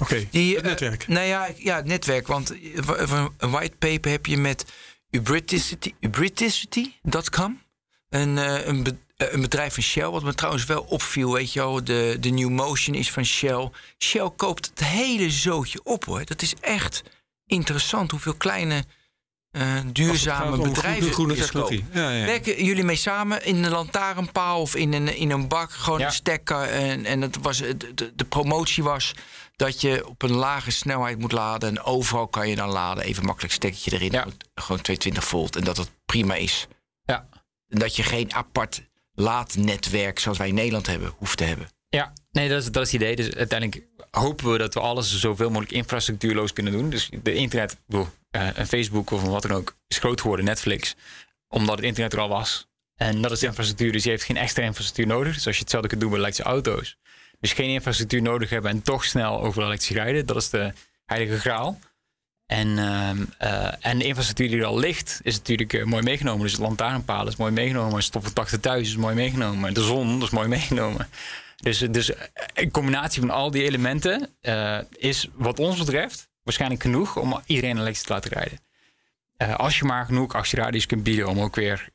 Oké, Die, het eh, netwerk. nou ja, ja, het netwerk. Want eh, wa- wa- een whitepaper heb je met Ubriticity.com. Een, eh, een, be- eh, een bedrijf van Shell, wat me trouwens wel opviel. Weet je wel, de, de New Motion is van Shell. Shell koopt het hele zootje op hoor. Dat is echt interessant hoeveel kleine eh, Als het duurzame bedrijven groene, technologie. Ja, ja. Werken jullie mee samen in een lantaarnpaal of in een, in een bak? Gewoon Ja. een stekker. En, en het was, de, de promotie was dat je op een lage snelheid moet laden. En overal kan je dan laden. Even makkelijk stekkertje erin. Ja. Gewoon- Gewoon 220 volt. En dat het prima is. Ja. En dat je geen apart laadnetwerk zoals wij in Nederland hebben, hoeft te hebben. Ja, nee, dat is, dat is het idee. Dus uiteindelijk hopen we dat we alles zoveel mogelijk infrastructuurloos kunnen doen. Dus de internet, bedoel, eh, een Facebook of een wat dan ook, is groot geworden, Netflix. Omdat het internet er al was. En dat is infrastructuur, dus je heeft geen extra infrastructuur nodig. Dus als je hetzelfde kunt doen bij elektrische auto's. Dus geen infrastructuur nodig hebben en toch snel over elektrisch rijden. Dat is de heilige graal. En, ehm, eh, en de infrastructuur die er al ligt, is natuurlijk eh, mooi meegenomen. Dus lantaarnpalen is mooi meegenomen. Stopcontakten thuis is mooi meegenomen. De zon is mooi meegenomen. Dus, dus eh, een combinatie van al die elementen is wat ons betreft waarschijnlijk genoeg om iedereen elektrisch te laten rijden. Als je maar genoeg actieradius kunt bieden om ook weer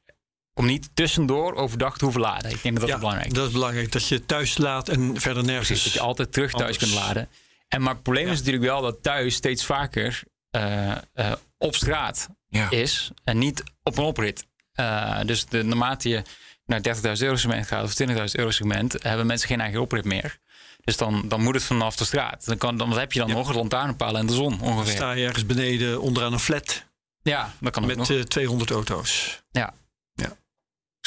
om niet tussendoor overdag te hoeven laden. Ik denk dat dat Ja, is belangrijk dat is belangrijk. Dat je thuis laat en verder nergens. Precies, dat je altijd terug thuis anders. kunt laden. En maar het probleem is natuurlijk wel dat thuis steeds vaker eh, eh, op straat Ja. is en niet op een oprit. Eh, dus de, naarmate je naar 30.000 euro segment gaat of 20.000 euro segment, hebben mensen geen eigen oprit meer. Dus dan, dan moet het vanaf de straat. Dan, kan, dan wat heb je dan nog een lantaarnpaal en de zon Dan ongeveer. sta je ergens beneden onderaan een flat Ja, dat kan ook met nog. eh, 200 auto's. ja.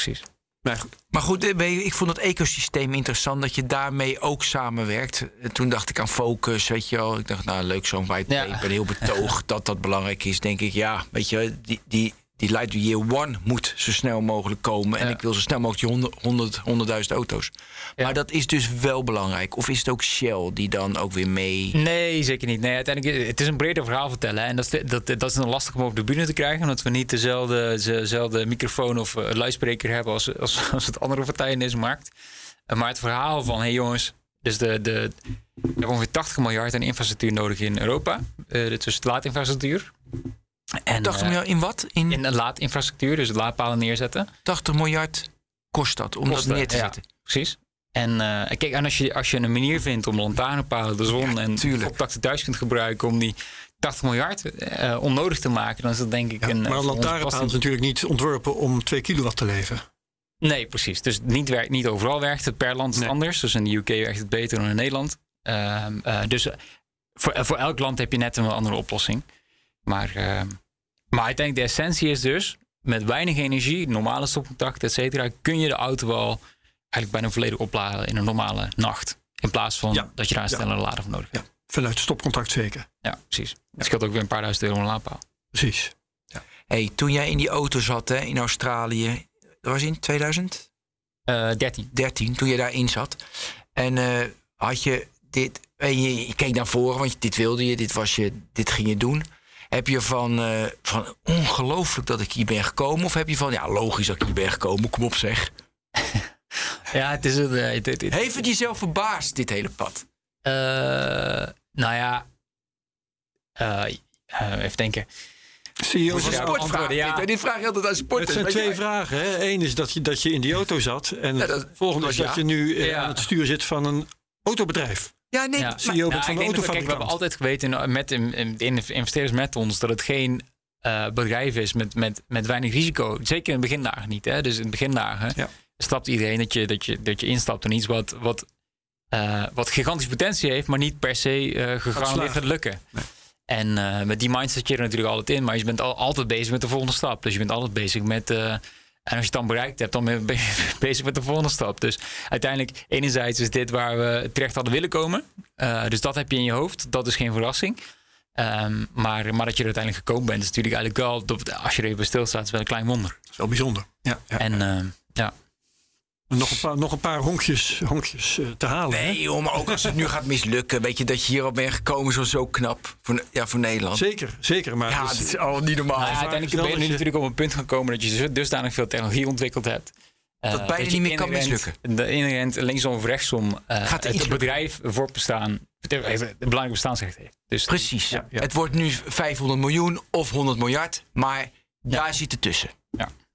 Precies. Maar goed, Maar goed, eh, ik vond het ecosysteem interessant dat je daarmee ook samenwerkt. En toen dacht ik aan focus, weet je wel. Ik dacht, nou leuk zo'n. Ja. Ik ben heel betoogd dat dat belangrijk is. Denk ik, ja, weet je, die, die, die Light Year One moet zo snel mogelijk komen. En Ja. ik wil zo snel mogelijk die 100, 100, 100.000 auto's. Ja. Maar dat is dus wel belangrijk. Of is het ook Shell die dan ook weer mee... Nee, zeker niet. Nee, uiteindelijk, het is een breder verhaal vertellen. hè. En dat is, de- dat, dat is dan lastig om op de bühne te krijgen. Omdat we niet dezelfde, dezelfde microfoon of eh, luidspreker hebben als, als, als het andere partijen in deze markt. Eh, Maar het verhaal van, hé hey jongens, dus de, de, we hebben ongeveer 80 miljard aan infrastructuur nodig in Europa. Eh dus de laadinfrastructuur. En, 80 eh, miljard in wat? In, in een laadinfrastructuur, dus laadpalen neerzetten. 80 miljard kost dat om dat neer te ja, zetten. Precies. En eh, kijk, en als je, als je een manier vindt om lantaarnpalen, de zon Ja, en contacten thuis kunt gebruiken om die 80 miljard eh, onnodig te maken, dan is dat denk ik Ja, een. maar een lantaarnpaal belasting- is natuurlijk niet ontworpen om 2 kilowatt te leveren. Nee, precies. Dus niet, werkt, niet overal werkt het. Per land is het Nee. anders. Dus in de UK werkt het beter dan in Nederland. Ehm, eh, dus voor, voor elk land heb je net een andere oplossing. Maar, ehm, maar uiteindelijk de essentie is dus... met weinig energie, normale stopcontact, et cetera... kun je de auto wel eigenlijk bijna volledig opladen in een normale nacht. In plaats van Ja. dat je daar een Ja. snellere lader voor nodig hebt. Ja, vanuit stopcontact zeker. Ja, precies. Het scheelt ook weer een paar duizend euro een laadpaal. Precies. Hey, toen jij in die auto zat hè, in Australië, dat was in 2013, Eh 13. toen je daarin zat. En eh, had je dit, en je, je keek naar voren, want dit wilde je, dit, was je, dit ging je doen. Heb je van, eh, van ongelooflijk dat ik hier ben gekomen? Of heb je van, ja, logisch dat ik hier ben gekomen, kom op zeg. Ja, het is een... eh, het- het- het- Heeft het jezelf verbaasd, dit hele pad? Eh, nou ja. Even denken. CEO Dat is een Ja, sportvraag. ja. dit, vraag je altijd aan Het sporters. zijn weet twee je. vragen. Hè. Eén is dat je, dat je in die auto zat. En Ja, het dat- volgende is ja. dat je nu eh, Ja. aan het stuur zit van een autobedrijf. Ja, nee, Ja. CEO Nou, van ik de denk dat we- kijk, we hebben altijd geweten in- met in, in, in de investeerders met ons dat het geen eh, bedrijf is met, met, met weinig risico. Zeker in de begindagen niet. Hè? Dus in de begindagen Ja. stapt iedereen dat je, dat, je, dat je instapt in iets wat, wat, eh, wat gigantische potentie heeft, maar niet per se eh gegarandeerd gaat lukken. Nee. En eh, met die mindset zit je er natuurlijk altijd in, maar je bent al, altijd bezig met de volgende stap. Dus je bent altijd bezig met. Eh, en als je het dan bereikt hebt, dan ben je bezig met de volgende stap. Dus uiteindelijk, enerzijds is dit waar we terecht hadden willen komen. Uh, dus dat heb je in je hoofd. Dat is geen verrassing. Um, maar, maar dat je er uiteindelijk gekomen bent, is natuurlijk eigenlijk wel, als je er even stilstaat, is wel een klein wonder. Dat is wel bijzonder. Ja, ja. En uh, ja. Nog een paar, nog een paar honkjes, honkjes uh, te halen. hè? Nee, joh, maar ook als het nu gaat mislukken. Weet je dat je hierop bent gekomen, zo, zo knap. Voor, ja, voor Nederland. Zeker, zeker. Maar Ja, het het is- al niet normaal. Nou ja, uiteindelijk ben je nu je- natuurlijk op een punt gekomen dat je dusdanig veel technologie ontwikkeld hebt. uh, Dat bijna niet meer kan mislukken. De inherent linksom of rechtsom uh, Gaat het bedrijf voortbestaan, het belangrijk bestaansrecht heeft. Dus Precies. Ja, ja. Het wordt nu 500 miljoen of 100 miljard. Maar daar zit het tussen.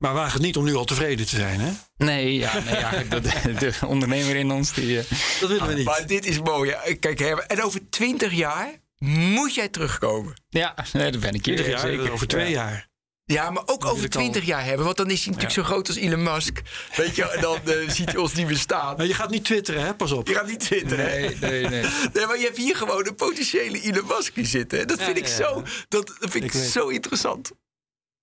Maar waag het niet om nu al tevreden te zijn. Hè? Nee, ja, nee, ja dat, de ondernemer in ons die. uh, Dat willen we niet. Maar dit is mooi. Kijk, en over 20 jaar moet jij terugkomen. ja, nee, dat ben ik hier. 20 jaar, zeker. over twee jaar. Ja, maar ook over 20 jaar hebben. Want dan is hij natuurlijk zo groot als Elon Musk. Weet je, en dan eh, ziet hij ons niet meer staan. Nou, je gaat niet twitteren, hè? Pas op. Je gaat niet twitteren. hè? Nee, nee, nee. Nee, maar je hebt hier gewoon een potentiële Elon Musk die zitten. hè. Dat Ja, vind ik ja, zo, dat, dat vind ik, zo interessant.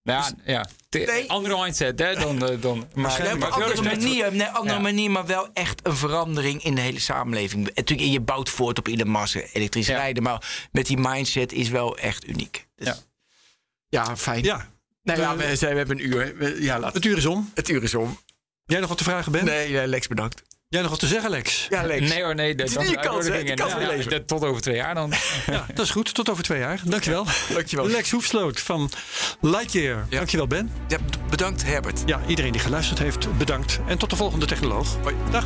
Ja, ja. De- Nee. Andere mindset, hè? Dan, eh, dan, maar, Nee, op maar een andere manier, nee, andere Ja. manier, maar wel echt een verandering in de hele samenleving. En Natuurlijk, je bouwt voort op Elon Musk, elektrisch Ja. rijden, maar met die mindset is wel echt uniek. Dus, Ja. ja. fijn. Ja, ja, de- we, zijn, we hebben een uur. We- ja, laat het uur is om. het uur is om. Jij nog wat te vragen, Ben? Nee, nee, Lex, bedankt. Jij nog wat te zeggen, Lex? Ja, Lex. Nee hoor, nee. Dat is dat niet je kans, ja, dat- Tot over twee jaar dan. Ja, dat is goed. Tot over twee jaar. Dankjewel. Dankjewel. Lex Hoefsloot van Lightyear. Ja. Dankjewel, Ben. Ja, bedankt, Herbert. Ja, iedereen die geluisterd heeft, bedankt. En tot de volgende technoloog. Hoi. Dag.